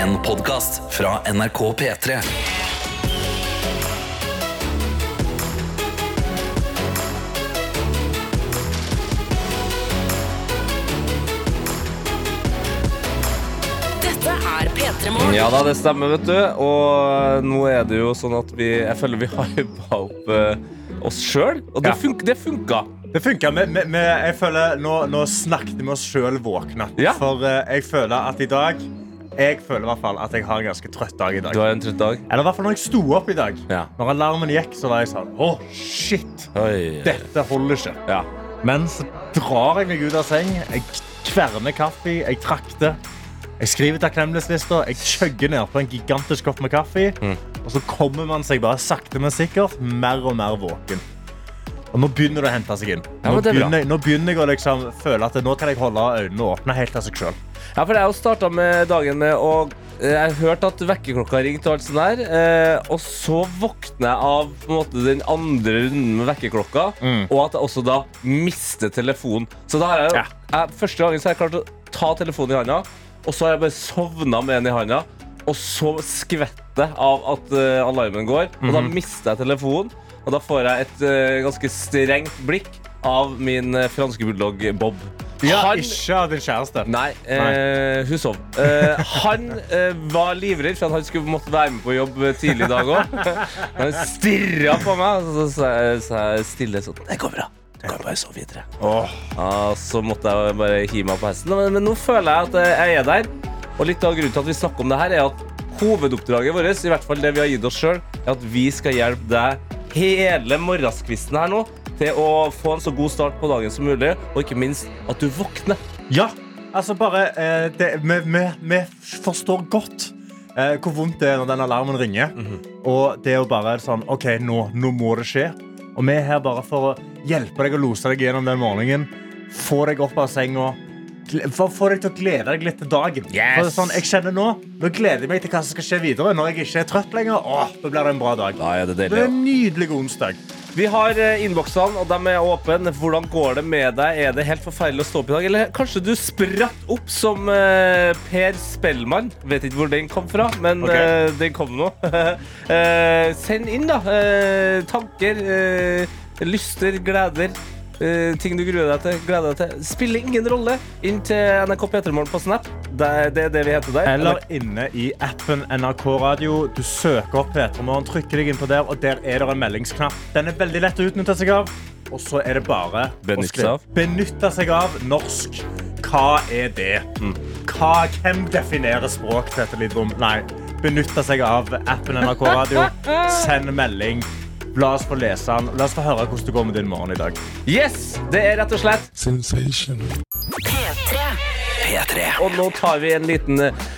En podkast fra NRK P3. Dette er P3 Morgen. Ja da, det stemmer, vet du. Og nå er det jo sånn at vi Jeg føler vi hypa opp uh, oss sjøl, og det, Ja. fun det funka. Det funka. Jeg føler nå, nå snakket vi oss sjøl våkne. Ja. For uh, jeg føler at i dag Jeg føler i hvert fall at jeg har en ganske trøtt dag i dag. Du har en trøtt dag. Eller i hvert fall når jeg sto opp i dag. Ja. Når alarmen gikk, så var jeg sånn Å, shit! Oi. Dette holder ikke. Ja. Men så drar jeg meg ut av seng. Jeg kverner kaffe. Jeg trakter. Jeg skriver takknemlighetslista. Jeg chugger ned på en gigantisk kopp med kaffe. Mm. Og så kommer man seg bare sakte, men sikkert mer og mer våken. Og nå begynner det å hente seg inn. Nå bra. begynner, nå begynner jeg å liksom føle at nå kan jeg holde øynene åpne helt av seg sjøl. Ja, for jeg starta med dagen med å eh, Jeg hørte at vekkerklokka ringte, og alt sånt der, eh, og så våkner jeg av måte, den andre runden med vekkerklokka, Mm. og at jeg også da mister telefonen. Så da har jeg, Ja. jeg Første gangen så har jeg klart å ta telefonen i handa, og så har jeg bare sovna med den i handa. Og så skvetter av at uh, alarmen går, og da mister jeg telefonen. Og da får jeg et uh, ganske strengt blikk av min eh, franske bulldog Bob. Ja, Han- ikke av din kjæreste. Nei, eh, hun sov. Eh, han eh, var livredd for at han skulle måtte være med på jobb eh, tidlig i dag òg. Han stirra på meg, og så sa jeg, stille sånn Det går bra. Du kan bare sove videre. Oh. Ah, så måtte jeg bare hive meg på hesten. Men, men nå føler jeg at eh, jeg er der. Og litt av grunnen til at vi snakker om det her, er at hovedoppdraget vårt, i hvert fall det vi har gitt oss sjøl, er at vi skal hjelpe deg hele morgenskvisten her nå til å få en så god start på dagen som mulig, og ikke minst at du våkner. Ja, altså bare eh, det, vi, vi, vi forstår godt eh, hvor vondt det er når den alarmen ringer. Og det er jo bare sånn OK, nå, nå må det skje. Og vi er her bare for å hjelpe deg å lose deg gjennom den morgenen. Få deg opp av senga. For få deg til å glede deg litt til dagen. Yes! Sånn, jeg kjenner Nå Nå gleder jeg meg til hva som skal skje videre. Når jeg ikke er trøtt lenger, åh, da blir det en bra dag. Da er det Det er en nydelig onsdag. Vi har eh, innboksene, og de er åpne. Hvordan går det med deg? Er det helt forferdelig å stå opp i dag? Eller kanskje du spratt opp som uh, Per Spellmann? Vet ikke hvor den kom fra, men okay. uh, den kom nå. uh, send inn, da. Tanker, lyster, gleder. Eh, ting du gruer deg til. Gleder deg til. Spiller ingen rolle. Inn til NRK P3morgen på Snap. Det er, det er det vi heter der. Eller inne i appen NRK Radio. Du søker opp P3morgen, trykker deg inn på der, og der er det en meldingsknapp. Den er veldig lett å utnytte seg av. Og så er det bare Benytte å seg av. Benytte seg av norsk. Hva er det? Mm. Hva, hvem definerer språk, Tete Lidbom? Nei. Benytte seg av appen NRK Radio. Send melding. La oss få lese den. La oss få høre hvordan det går med din morgen i dag. Yes! Det er rett og slett P3. P3. Og nå tar vi en liten eh,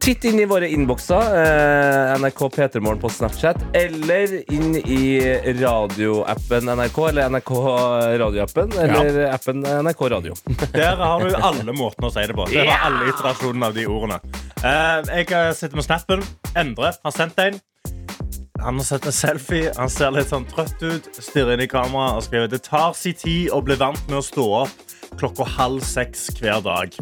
titt inn i våre innbokser. Eh, NRK P3morgen på Snapchat. Eller inn i radioappen NRK, eller NRK radioappen, eller appen NRK Radio. Der har du alle måtene å si det på. Det var alle iterasjonene av de ordene. Eh, jeg sitter med snappen. Endre har sendt en. Han har sett en selfie. Han ser litt sånn trøtt ut. Stirrer inn i kameraet og skriver Det tar sin tid å bli vant med å stå opp klokka halv seks hver dag.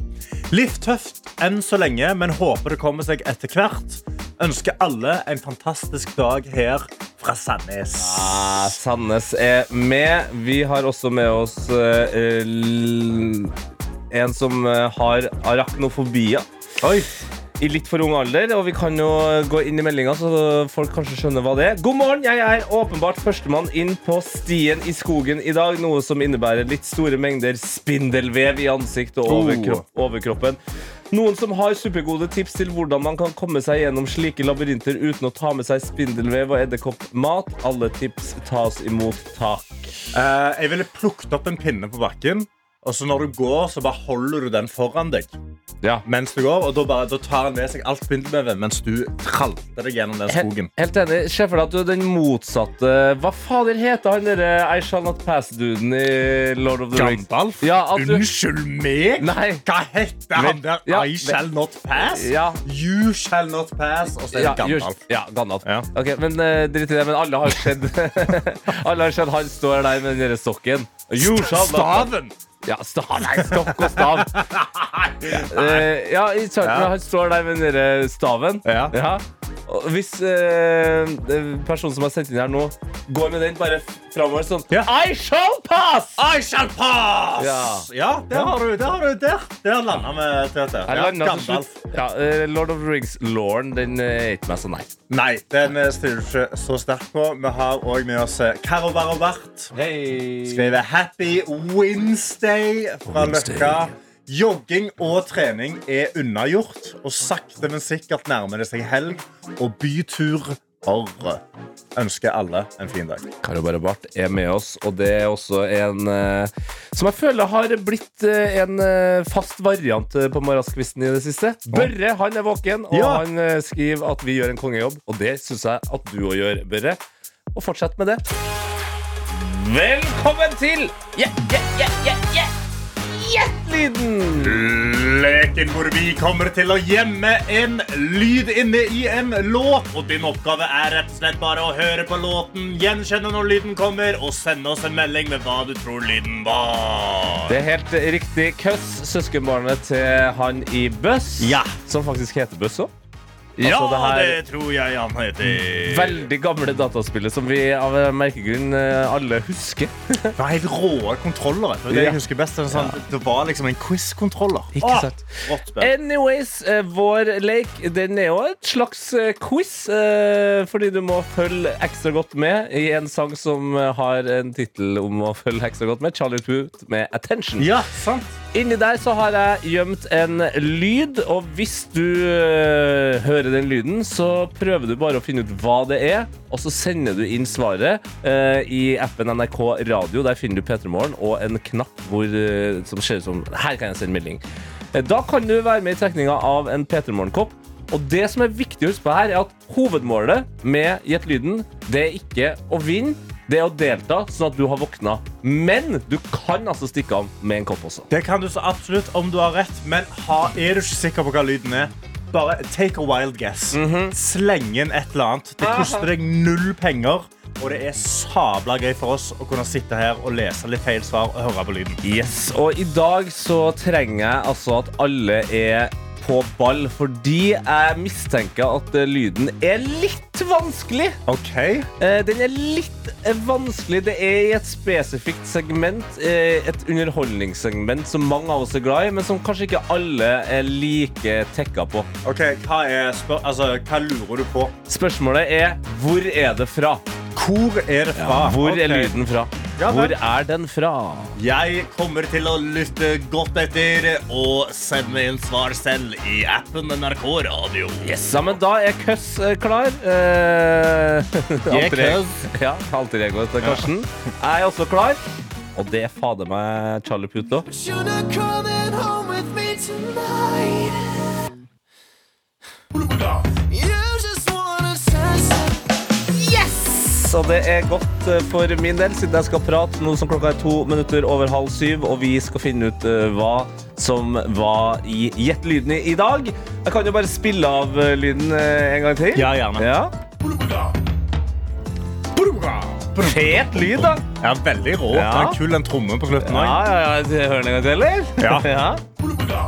Litt tøft enn så lenge, men håper det kommer seg etter hvert. Ønsker alle en fantastisk dag her fra Sandnes. Ja, Sandnes er med. Vi har også med oss uh, l- en som eh, har arachnofobier. Oi. I litt for ung alder, og vi kan jo gå inn i meldinga, så folk kanskje skjønner hva det er. God morgen! Jeg er åpenbart førstemann inn på stien i skogen i dag, noe som innebærer litt store mengder spindelvev i ansikt og Oh. overkropp, overkroppen. Noen som har supergode tips til hvordan man kan komme seg gjennom slike labyrinter uten å ta med seg spindelvev og edderkoppmat. Alle tips tas imot Takk. Uh, jeg ville plukket opp en pinne på bakken. Og så når du går, så bare holder du den foran deg Ja. mens du går. Og da, bare, da tar han med seg alt spindelvevet mens du tralter deg gjennom den skogen. Helt, helt enig. Se for deg at du er den motsatte Hva fader heter han derre I shall not pass-duden i Lord of the Rings? Gandalf? Ja, at du- Unnskyld meg? Nei. Hva heter han der? Ja, I shall not pass? Ja. You shall not pass. Og så er det Gandalf. ja, Gandalf. Ja. Ok, men uh, drit i det. Men alle har sett Alle har sett han står der med den derre sokken. You shall not Staven! Ja, stav. Nei, stokk og stav. uh, ja, i starten, Ja. han står der med den derre staven. Ja. Og hvis eh, personen som har sendt inn her nå, går med den bare framover sånn Ja. I shall pass! I shall pass! Ja. Ja, der har du Der, har du, der. der landa vi, Tete. Jeg Ja, landet til Gandalf. slutt. Ja, eh, Lord of the Rings, Lauren, den eh, er ikke meg så nei. Nei, den eh, stiller du ikke så sterkt på. Vi har òg med oss eh, Karo Barovart. Hei. Skriver Happy Wednesday fra Wednesday. Løkka. Jogging og trening er unnagjort, og sakte, men sikkert nærmer det seg helg og bytur. Orre. Ønsker alle en fin dag. Karo Bare Bart er med oss, og det er også en eh, som jeg føler har blitt eh, en eh, fast variant på morgenskvisten i det siste. Børre han er våken, og Ja. han skriver at vi gjør en kongejobb. Og det syns jeg at du òg gjør, Børre. Og fortsett med det. Velkommen til yeah, yeah, yeah, yeah, yeah. Gjettlyden! Leken hvor vi kommer til å gjemme en lyd inne i en låt. Og din oppgave er rett og slett bare å høre på låten, gjenkjenne når lyden kommer, og sende oss en melding med hva du tror lyden var. Det er helt riktig. Køss, søskenbarnet til han i Buss, Ja. som faktisk heter Buss òg. Ja, Altså, det her- det tror jeg han heter. Veldig gamle dataspillet som vi av merkegrunn eh, alle husker. Det var helt rå kontrollere. Det, det Ja. jeg husker best. Det, var sånn, det var liksom en quiz-kontroller. Ikke sant? Rått spill. Anyways, eh, vår lek den er jo et slags eh, quiz. fordi du må følge ekstra godt med i en sang som har en tittel om å følge ekstra godt med. Charlie Poot med 'Attention'. Ja, sant. Inni der så har jeg gjemt en lyd, og hvis du øh, hører den lyden, så prøver du bare å finne ut hva det er, og så sender du inn svaret øh, i appen NRK Radio. Der finner du P3 Morgen og en knapp hvor, øh, som ser ut som Her kan jeg sende melding. Da kan du være med i trekninga av en P3 Morgen-kopp. Og det som er viktig å huske på her, er at hovedmålet med Gjett lyden, det er ikke å vinne. Det er å delta, sånn at du har våkna. Men du kan altså stikke av med en kopp også. Det kan du så absolutt om du har rett, men ha, er du ikke sikker på hva lyden er, bare take a wild guess. Sleng inn et eller annet. Det koster deg null penger, og det er sabla gøy for oss å kunne sitte her og lese litt feil svar og høre på lyden. Yes, og i dag så trenger jeg altså at alle er på ball, fordi jeg mistenker at eh, lyden er litt vanskelig. OK? Eh, Den er litt eh, vanskelig. Det er i et spesifikt segment, et underholdningssegment som mange av oss er glad i, men som kanskje ikke alle er like tekka på. ok, Hva, altså, hva lurer du på? Spørsmålet er hvor er det fra? Hvor er det fra? Hvor er Ok. lyden fra? Ja. Hvor er den fra? Jeg kommer til å lytte godt etter og sende inn svar selv i appen NRK Radio. Yes, ja, men da er Køss eh, klar. Eh, Jeg er alter ego- Ja, alter egoet til Karsten. Jeg er også klar. Og det er fader meg Charlie Puth Så det er godt eh, for min del, siden jeg skal prate nå som klokka er to minutter over halv syv, og vi skal finne ut eh, hva som var i Gjett lyden i dag. Jeg kan jo bare spille av eh, lyden en gang til. Ja, gjerne. Ja. Fet lyd, da. Ja, veldig rå. Ja. Den er kul den trommen på slutten Ja, òg. ja, ja. Hører den en gang til, eller? Ja. ja.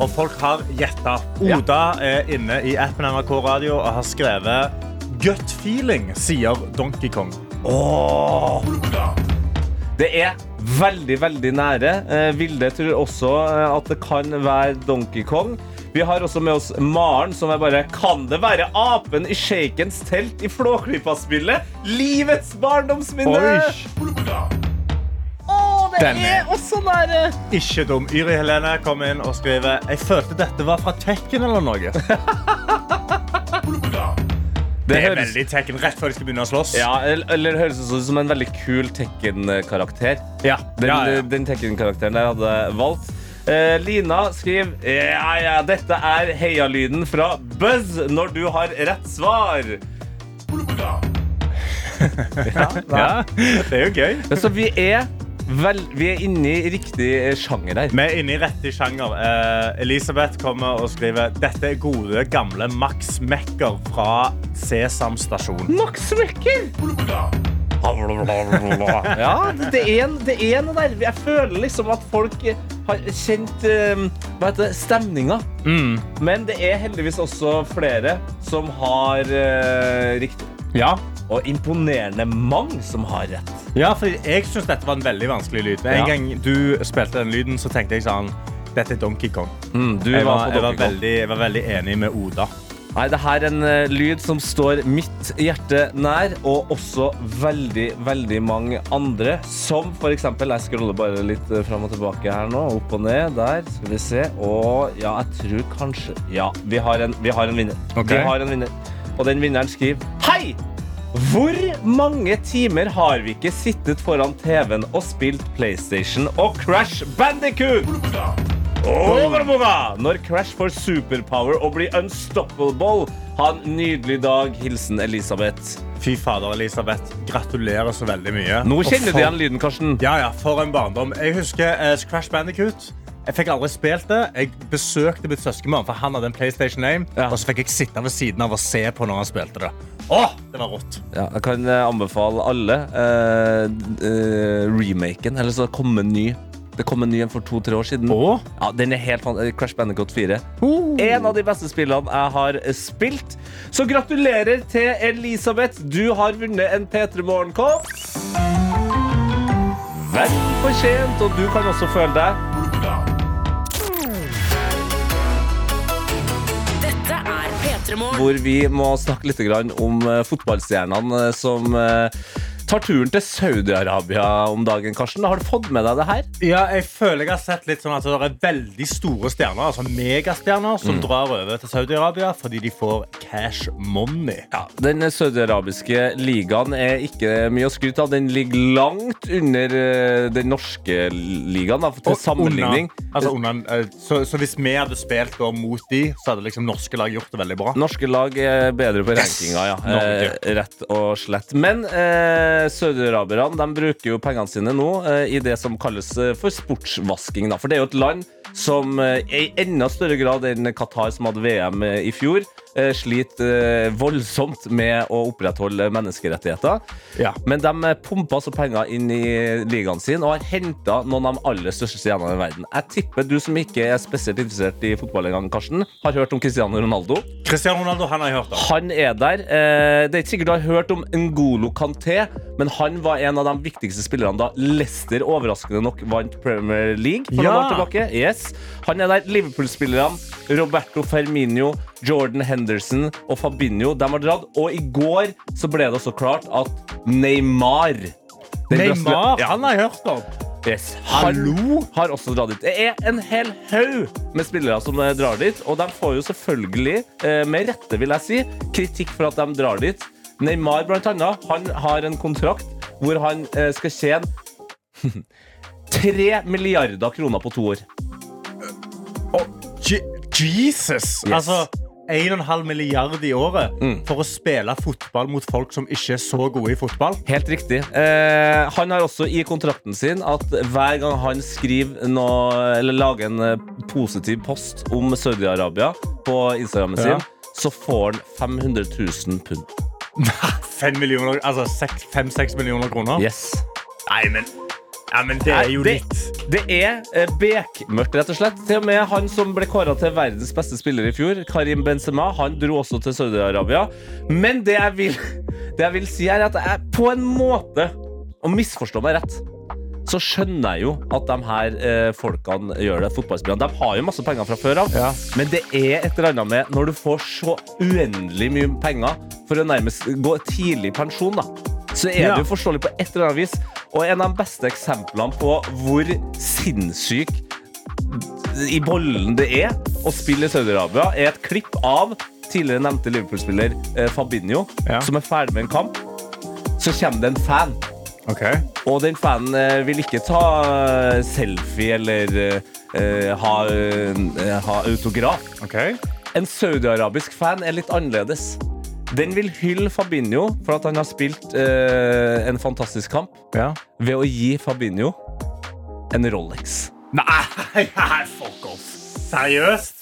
Og folk har gjetta. Oda er inne i appen NRK Radio og har skrevet Gut feeling, sier Donkey Kong. Åh. Det er veldig, veldig nære. Eh, Vilde tror også eh, at det kan være Donkey Kong. Vi har også med oss Maren, som er bare Kan det være apen i Shakens telt i Flåklypa-spillet? Livets barndomsminne! Åh, det Den er- er også nære! Ikke dum. Yri Helene kom inn og skriver Jeg følte dette var fra Tekken eller noe. Det er høres- veldig Tekken rett før de skal begynne å slåss. Ja, eller, eller høres ut som en veldig kul Tekken-karakter. Ja. Den, Ja, ja. den Tekken-karakteren jeg hadde valgt. Eh, Lina skriver Ja, ja, dette er heialyden fra Buzz når du har rett svar. ja. Det er jo gøy. Så vi er, vel, vi er inne i riktig eh, sjanger her. Vi er inne i rett i sjanger. Eh, Elisabeth kommer og skriver Dette er gode, gamle Max Mekker fra Sesam stasjon. Max Mekker! Ja, det, er, en- det er noe der. Jeg føler liksom at folk har kjent eh, hva heter det, stemninga. Men det er heldigvis også flere som har eh, riktig. Ja. Og imponerende mange som har rett. Ja, for jeg synes dette var en veldig vanskelig lyd. En Ja. gang du spilte den lyden, så tenkte jeg sånn Dette er Donkey Kong. Mm, du Jeg var var, jeg, var veldig, jeg var veldig enig med Oda. Nei, det her er en eh, lyd som står mitt hjerte nær, og også veldig, veldig mange andre. Som for eksempel Jeg scroller bare litt eh, fram og tilbake her nå. Opp og ned. Der. Skal vi se. Og ja, jeg tror kanskje Ja, vi har en, vi har en vinner. Okay. Vi har en vinner. Og den vinneren skriver Hei! Hvor mange timer har vi ikke sittet foran TV-en og spilt PlayStation og Crash Bandicoot? Overboga! Når Crash får superpower og blir unstoppable. Ha en nydelig dag. Hilsen Elisabeth. Fy fader, Elisabeth. Gratulerer så veldig mye. Nå kjenner du igjen lyden, Karsten. Ja, ja, for en barndom. Jeg husker uh, Crash Bandicoot. Jeg fikk aldri spilt det. Jeg besøkte mitt søskenbarn, for han hadde en PlayStation 1. Ja. Og så fikk jeg sitte ved siden av og se på når han spilte det. Åh, det var rått. Ja, jeg kan eh, anbefale alle eh, eh, remaken. Eller så kom en ny. Det kom en ny en for to-tre år siden. Oh. Ja, den er helt fan- Crash Bandicoot 4. En av de beste spillene jeg har spilt. Så gratulerer til Elisabeth. Du har vunnet en P3 Morgenkopp. Vel fortjent, og du kan også føle deg hvor vi må snakke litt om eh, fotballstjernene eh, som eh, tar turen til Saudi-Arabia om dagen. Karsten, Har du fått med deg det her? Ja, jeg føler jeg har sett litt sånn at det er veldig store stjerner, altså megastjerner, som drar over til Saudi-Arabia fordi de får cash money. Ja, Den saudi-arabiske ligaen er ikke mye å skryte av. Den ligger langt under eh, den norske ligaen, da, til Og sammenligning. Under, altså under, eh, så, så hvis vi hadde spilt mot de, så hadde liksom norske lag gjort det veldig bra. Norske lag er bedre på rankinga, ja. Norge. Eh, rett og slett. Men eh, saudi-araberne bruker jo pengene sine nå eh, i det som kalles eh, for sportsvasking. Da. For det er jo et land som eh, i enda større grad enn Qatar, som hadde VM eh, i fjor, eh, sliter eh, voldsomt med å opprettholde menneskerettigheter. Ja. Men de eh, pumper altså penger inn i ligaen sin og har henta noen av de aller største stjernene i verden. Jeg tipper du som ikke er spesielt interessert i fotball engang, Karsten, har hørt om Cristiano Ronaldo. Cristiano Ronaldo han har jeg hørt om. Han er der. Eh, det er ikke sikkert du har hørt om Ngolo Kanté, men han var en av de viktigste spillerne da Leicester overraskende nok vant Premier League. For Ja. noen år tilbake. Yes. Han er der. Liverpool-spillerne Roberto Ferminio, Jordan Henderson og Fabinho de har dratt. Og i går så ble det også klart at Neymar Neymar, Ja. han har jeg hørt om. Yes. Hallo? har også dratt dit. Det er en hel haug med spillere som eh, drar dit, og de får jo selvfølgelig, eh, med rette vil jeg si, kritikk for at de drar dit. Neymar blant annet, han har en kontrakt hvor han eh, skal tjene 3 milliarder kroner på to år. Oh, Jesus! Altså 1,5 milliard i året Mm. for å spille fotball mot folk som ikke er så gode i fotball. Helt riktig. Eh, han har også i kontrakten sin at hver gang han skriver noe, eller lager en eh, positiv post om Saudi-Arabia på Instagrammen sin, Ja. så får han 500 000 pund. 5 millioner, altså 5-6 millioner kroner. Yes. Nei, men, ja, men det er jo det, litt det er eh, bekmørkt, rett og slett. Til og med han som ble kåra til verdens beste spiller i fjor, Karim Benzema, han dro også til Saudi-Arabia. Men det jeg, vil, det jeg vil si, er at jeg på en måte, og misforstå meg rett, så skjønner jeg jo at de her eh, folkene gjør det. Fotballspillerne. De har jo masse penger fra før av, Ja. men det er et eller annet med når du får så uendelig mye penger for å nærmest gå tidlig i pensjon, da. Så er Ja. det jo forståelig på et eller annet vis. Og en av de beste eksemplene på hvor sinnssyk i bollen det er å spille i Saudi-Arabia, er et klipp av tidligere nevnte Liverpool-spiller eh, Fabinho, Ja. som er ferdig med en kamp. Så kommer det en fan. Okay. Og den fanen eh, vil ikke ta eh, selfie eller uh, ha, uh, ha autograf. Okay. En saudiarabisk fan er litt annerledes. Den vil hylle Fabinho for at han har spilt eh, en fantastisk kamp, Ja. ved å gi Fabinho en Rolex. Nei, nei, fuck off. Seriøst?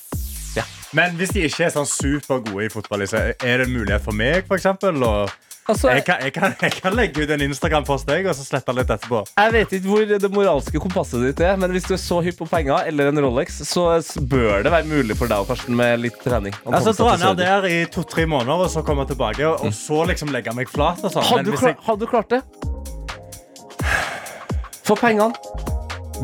Ja. Men hvis de ikke er sånn supergode i fotball, så er det en mulighet for meg for eksempel, å Altså, Jeg kan, jeg, kan, jeg kan legge ut en Instagram-post og så slette litt etterpå. Jeg vet ikke hvor det moralske kompasset ditt er, men hvis du er så hypp på penger eller en Rolex, så bør det være mulig for deg og Karsten med litt trening. Altså, Dra ned der i to-tre måneder, og så komme tilbake. Og, og så liksom legge meg flat. Sånn. Hadde du, jeg, hadde du klart det? For pengene.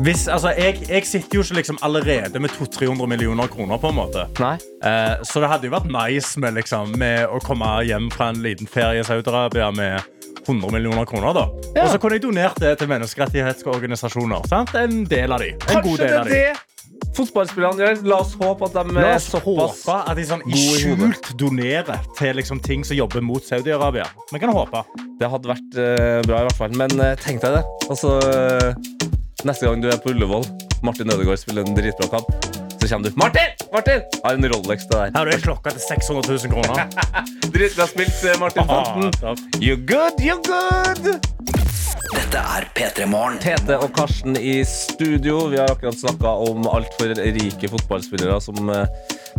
Hvis, altså, jeg, jeg sitter jo ikke liksom allerede med 200-300 millioner kroner, på en måte. Nei. Eh, så det hadde jo vært nice med, liksom, med å komme hjem fra en liten ferie i Saudi-Arabia med 100 millioner kroner. da Ja. Og så kunne jeg donert det til menneskerettighetsorganisasjoner. Sant? En del av de. En Kanskje det del er av de. det fotballspillerne gjør. La oss håpe at de La er oss håpe at de sånn i skjult donerer til liksom ting som jobber mot Saudi-Arabia. Vi kan håpe. Det hadde vært uh, bra, i hvert fall. Men uh, tenk deg det. Altså, eh, neste gang du er på Ullevål, Martin Ødegaard spiller en dritbra kamp, så kommer du Martin! Martin! Har en Rolex til deg. Her er klokka til 600 000 kroner. Dritbra spilt, eh, Martin Fanten. Ah, You good, you good! Dette er P3 Morgen. Tete og Karsten i studio. Vi har akkurat snakka om altfor rike fotballspillere som eh,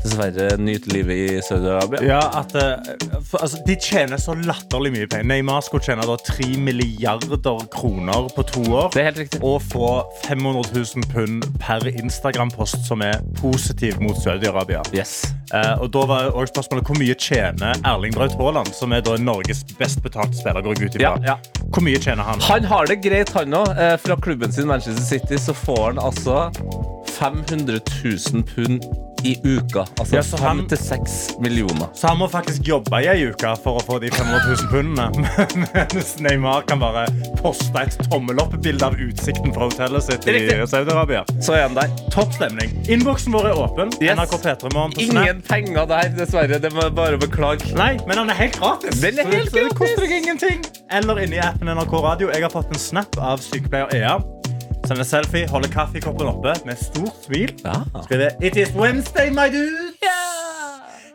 dessverre nyter livet i Saudi-Arabia. Ja, at eh, for, altså, De tjener så latterlig mye penger. Neymar skulle tjene da 3 milliarder kroner på to år. Det er helt riktig. Og få 500 000 pund per Instagram-post som er positiv mot Saudi-Arabia. Yes. Eh, og da var også spørsmålet Hvor mye tjener Erling Braut Haaland, som er da Norges best betalte spiller? går jeg ut ifra. Ja, ja. Hvor mye tjener han? Han har det greit, han òg. Eh, fra klubben sin Manchester City så får han altså 500 000 pund i uka. Altså Ja, så fem han- til seks millioner. Så han må faktisk jobbe i ei uke for å få de 500 000 pundene. Mens Neymar kan bare poste et tommeloppbilde av utsikten fra hotellet sitt i Saudi-Arabia. Så er han der. Topp stemning. Innboksen vår er åpen. Yes. NRK P3morgen på Snap. Ingen penger der, dessverre. Det må jeg bare beklage. Nei, men han er helt gratis. Den er helt helt så det koster deg ingenting. Eller inni appen NRK Radio. Jeg har fått en snap av sykepleier Ea. Sender selfie, holder kaffekoppen oppe med stort smil. Ja. Skriver It is Wednesday, my dude.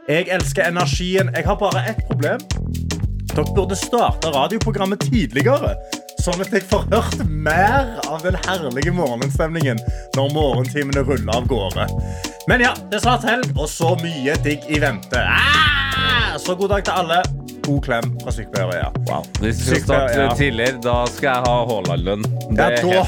Jeg elsker energien. Jeg har bare ett problem. Dere burde starte radioprogrammet tidligere. Sånn at jeg får hørt mer av den herlige morgenstemningen når morgentimene ruller av gårde. Men ja, det er snart helg, og så mye digg i vente. Ah! Så god dag til alle. God klem fra sykepleiere. Ja. Wow. Hvis vi skal starte ja. tidligere, da skal jeg ha Haaland-lønn. Ja, ja,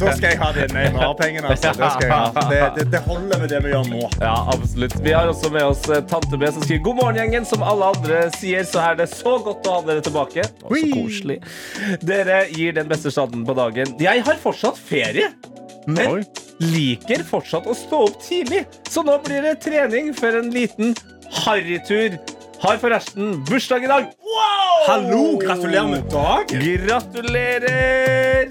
da skal jeg ha de Neymar-pengene. Altså. Det, ha. det, det, det holder med det vi gjør nå. Ja, absolutt. Vi har også med oss eh, Tante B som skriver God morgen, gjengen. Som alle andre sier, så er det så godt å ha dere tilbake. Så koselig. Dere gir den beste starten på dagen. Jeg har fortsatt ferie. Men Oi. liker fortsatt å stå opp tidlig. Så nå blir det trening før en liten harrytur. Har forresten bursdag i dag. Hallo, gratulerer med dagen. Gratulerer!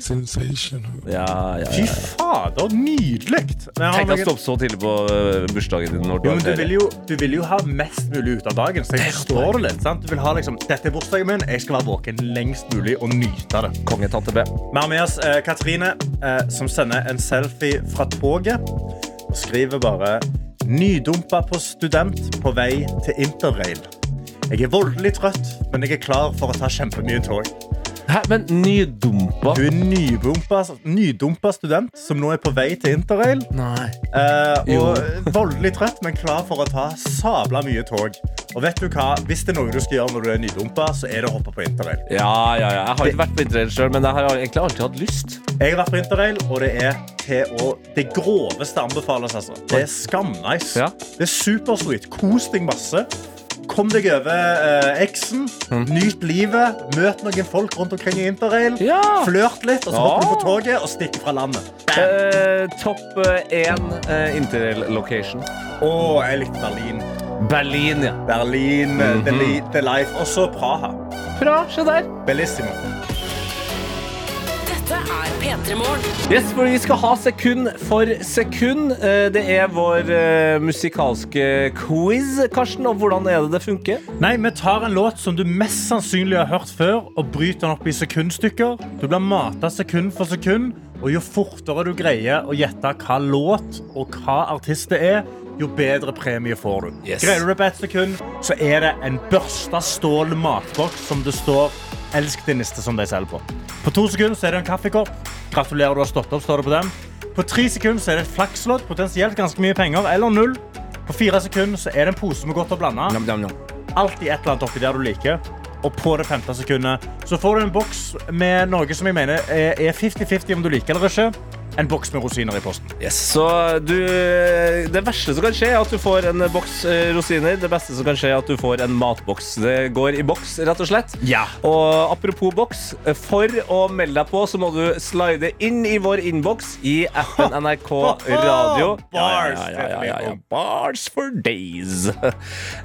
Ja, ja, Fy ja. fader, nydelig. Tenk å stoppe så tidlig på øh, bursdagen din. Når du Jo, men du vil, jo, du vil jo ha mest mulig ut av dagen. Så jeg forstår det litt. Sant? Du vil ha liksom, Dette er bursdagen min, jeg skal være våken lengst mulig og nyte det. Konge tante B. Vi har med oss eh, Katrine, eh, som sender en selfie fra toget. Og skriver bare 'Nydumpa på student på vei til interrail'. Jeg er voldelig trøtt, men jeg er klar for å ta kjempemye tog. Hæ, men nydumpa? Du er nydumpa, nydumpa student som nå er på vei til interrail. Nei. Eh, og voldelig trøtt, men klar for å ta sabla mye tog. Og vet du hva? Hvis det er noe du skal gjøre når du er nydumpa, så er det å hoppe på interrail. Ja, ja, ja. Jeg har ikke vært på interrail sjøl, men jeg har egentlig alltid hatt lyst. Jeg har vært på interrail, og det er til å Det groveste anbefales, altså. Det er skamnice. Ja. Det er supersweet. Kos deg masse. Kom deg over eh, eksen. Mm. Nyt livet. Møt noen folk rundt omkring i interrail. Ja. Flørt litt, og så hopper du på toget og stikker fra landet. Eh, Topp én uh, interrail-location. Å, jeg likte Berlin. Berlin, ja. Berlin, eh, Mhm. the, li the Life. Og så Praha. Bra, se der. Bellissimo. Dette er P3 Morgen. Yes, for Vi skal ha sekund for sekund. Eh, Det er vår eh, musikalske quiz, Karsten. Og hvordan er det det funker? Nei, Vi tar en låt som du mest sannsynlig har hørt før, og bryter den opp i sekundstykker. Du blir mata sekund for sekund, og jo fortere du greier å gjette hva låt og hva artist det er, jo bedre premie får du. Yes. Greier du det på ett sekund, så er det en børsta stål matboks som det står 'Elsk din niste' som de selger på. På to sekunder så er det en kaffekopp. Gratulerer, du har stått opp, står det på den. På tre sekunder så er det et flakslodd, potensielt ganske mye penger, eller null. På fire sekunder så er det en pose med godt å blande. Alltid et eller annet oppi der du liker. og på det femte sekundet så får du en boks med noe som jeg mener er er 50-50 om du liker eller ikke. En boks med rosiner i posten. Yes, så du, det verste som kan skje, er at du får en boks eh, rosiner. Det beste som kan skje, er at du får en matboks. Det går i boks, rett og slett. Ja. Og apropos boks, for å melde deg på, så må du slide inn i vår innboks i appen NRK Radio. Bars, ja, ja, ja, ja, ja. Bars for days.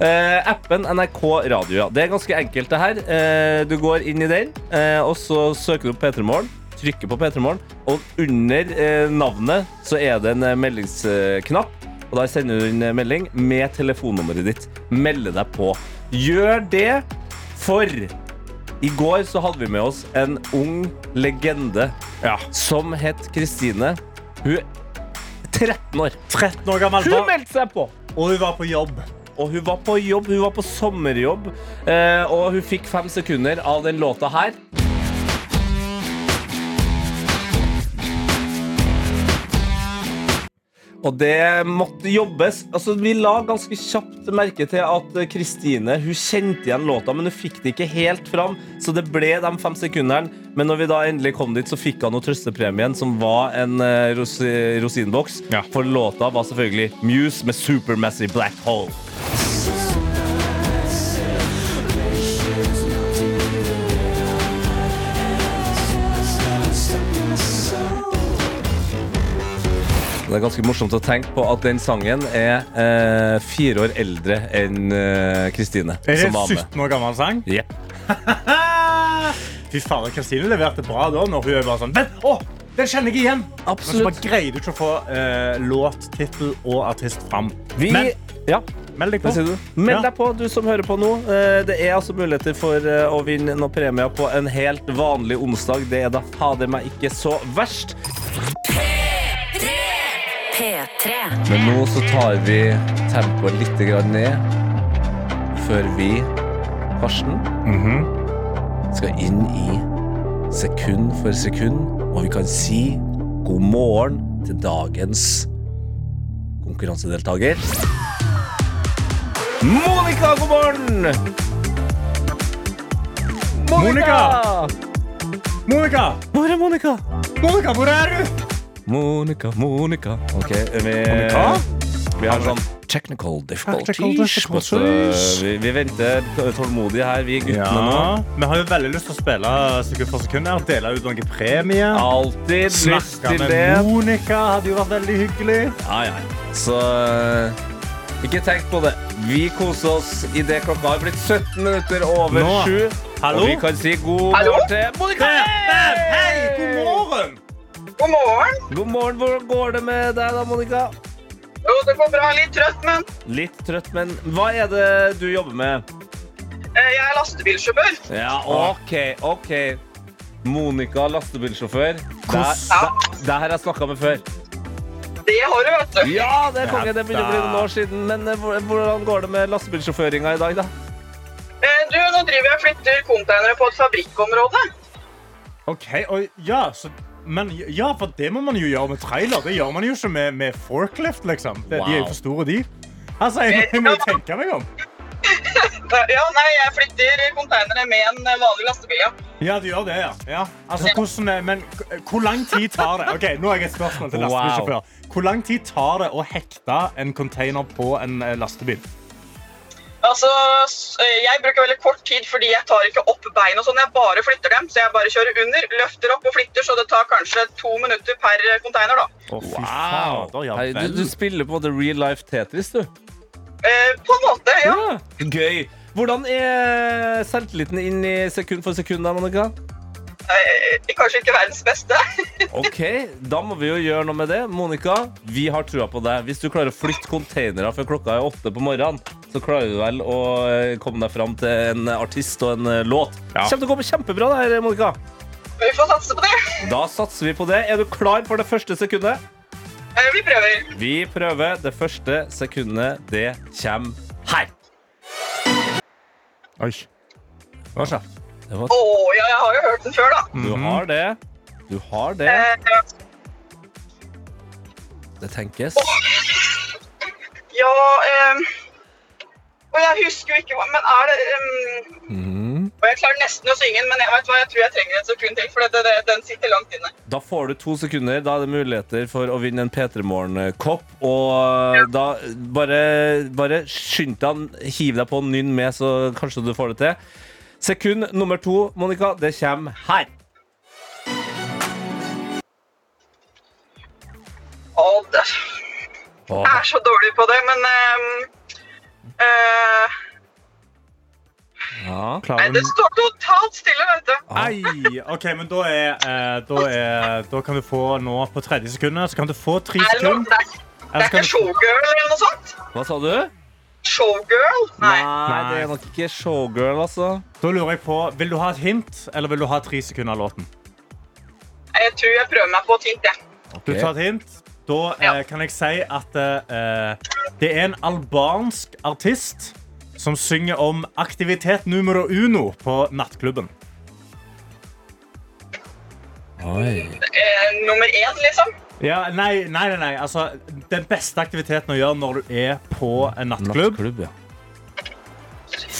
Eh, appen NRK Radio, ja. Det er ganske enkelt, det her. Eh, du går inn i den, eh, og så søker du opp P3 Morgen. Trykker på P3 Morgen, og under eh, navnet så er det en eh, meldingsknapp. Og der sender du en melding med telefonnummeret ditt. Melde deg på. Gjør det, for i går så hadde vi med oss en ung legende Ja. som het Kristine. Hun er 13 år. 13 år gammel. Hun meldte seg på! Og hun var på jobb. Og hun var på jobb, hun var på sommerjobb, eh, og hun fikk fem sekunder av den låta her. Og det måtte jobbes. Altså, vi la ganske kjapt merke til at eh, Kristine hun kjente igjen låta, men hun fikk det ikke helt fram. Så det ble de fem sekundene. Men når vi da endelig kom dit, så fikk han noe trøstepremien, som var en uh, ros rosinboks. Ja. For låta var selvfølgelig Muse med Supermassive Black Hole. Det er ganske morsomt å tenke på at den sangen er eh, fire år eldre enn eh, Er det en 17 år gammel sang? Jep. Fy fader, Kristine leverte bra da. Når hun er bare sånn Vent! Å, den kjenner jeg igjen! Men så bare greide du ikke å få eh, låt, tittel og artist fram. Vi, Men ja, meld deg på. Meld deg på, du som hører på nå. Eh, Det er altså muligheter for eh, å vinne noen premier på en helt vanlig onsdag. Det er da fader meg ikke så verst. P3. Men nå så tar vi tempoet litt ned før vi, Karsten, Mhm. skal inn i sekund for sekund, og vi kan si god morgen til dagens konkurransedeltaker. Monica, god morgen! Monica! Monica! Hvor er Monica? Monica, hvor er du? Monica, Monica. Ok, vi, Monica? vi har sånn technical difficulties. Technical difficulties. vi, vi venter tålmodig her, vi guttene nå. Vi har jo veldig lyst til å spille sekund for sekund her. Dele ut noen premie. Alltid lyst Snakke med det. Monica hadde jo vært veldig hyggelig. Ja, ja. Så uh, ikke tenk på det. Vi koser oss idet klokka har blitt 17 minutter over sju. Og vi kan si god morgen til Monica. Hei, god morgen! God morgen. God morgen. Hvordan går det med deg da, Monica? Jo, det går bra. Litt trøtt, men Litt trøtt, men hva er det du jobber med? eh, jeg er lastebilsjåfør. Ja, OK, OK. Monica, lastebilsjåfør. Det Hvordan- det her har jeg snakka med før. Det har du, vet du. Ja, det er konge. Det begynner å bli noen år siden. Men eh, hvordan går det med lastebilsjåføringa i dag, da? Eh, du, nå driver jeg og flytter containere på et fabrikkområde. Ok, og ja, så, men ja, for det må man jo gjøre med trailer. Det gjør man jo ikke med, med forklift, liksom. Det, De er jo for store, de. Altså, jeg, jeg må jo tenke meg om. Ja, nei, jeg flytter konteinere med en eh, vanlig lastebil, ja. Ja, du gjør det, ja. ja. Altså, hvordan, er- men hvor lang tid tar det? Ok, Nå har jeg et spørsmål til Wow. lastebilsjåfør. Hvor lang tid tar det å hekte en container på en eh, lastebil? Altså, eh, jeg bruker veldig kort tid fordi jeg tar ikke opp bein og sånn. Jeg bare flytter dem, så jeg bare kjører under, løfter opp og flytter, så det tar kanskje to minutter per eh, container, da. Oh, wow. ja Hei, du, du spiller på en måte real life Tetris, du. Eh, på en måte, ja. Ja. Gøy. Hvordan er selvtilliten inn i sekund for sekund, da, Monica? Eh, kanskje ikke verdens beste. Ok, Da må vi jo gjøre noe med det. Monica, vi har trua på deg. Hvis du klarer å flytte containere før klokka er åtte på morgenen, så klarer du vel å eh, komme deg fram til en artist og en eh, låt. Ja. Kommer til å gå kjempebra, det her, Monica. Vi får satse på det. Da satser vi på det. Er du klar for det første sekundet? Eh, vi prøver. Vi prøver. Det første sekundet, det kommer her. Oi. Hva skjer? Det var, oh, ja, jeg har jo hørt den før, da. du har det. Du har det. Eh, Det tenkes. Ja eh, Og jeg husker jo ikke hva Men er det um... mm. Og jeg klarer nesten å synge den, men jeg vet hva, jeg tror jeg trenger et sekund til, for det, det, den sitter langt inne. Da får du to sekunder. Da er det muligheter for å vinne en P3 Morgen-kopp. Og da bare, bare skynd deg, hiv deg på og nynn med, så kanskje du får det til. Sekund nummer to, Monica, det kommer her. Å, det, jeg er så dårlig på det, men um, uh, Ja. Nei, det står totalt stille, vet du. Ei! OK, men da er, eh, da er Da kan du få nå på tredje sekundet Så kan du få tre Er sekunder. det, er, det er ikke showgirl eller noe sånt? Hva sa du? Showgirl? Nei. Nei, det er nok ikke showgirl, altså. Da lurer jeg på Vil du ha et hint, eller vil du ha tre sekunder av låten? Jeg tror jeg prøver meg på et hint, jeg. Du tar et hint. Da eh, kan jeg si at eh, det er en albansk artist som synger om aktivitet numero uno på nattklubben. Oi. Eh, nummer én, liksom. Ja, nei, nei, nei, nei. Altså, den beste aktiviteten å gjøre når du er på en nattklubb Nattklubb, ja.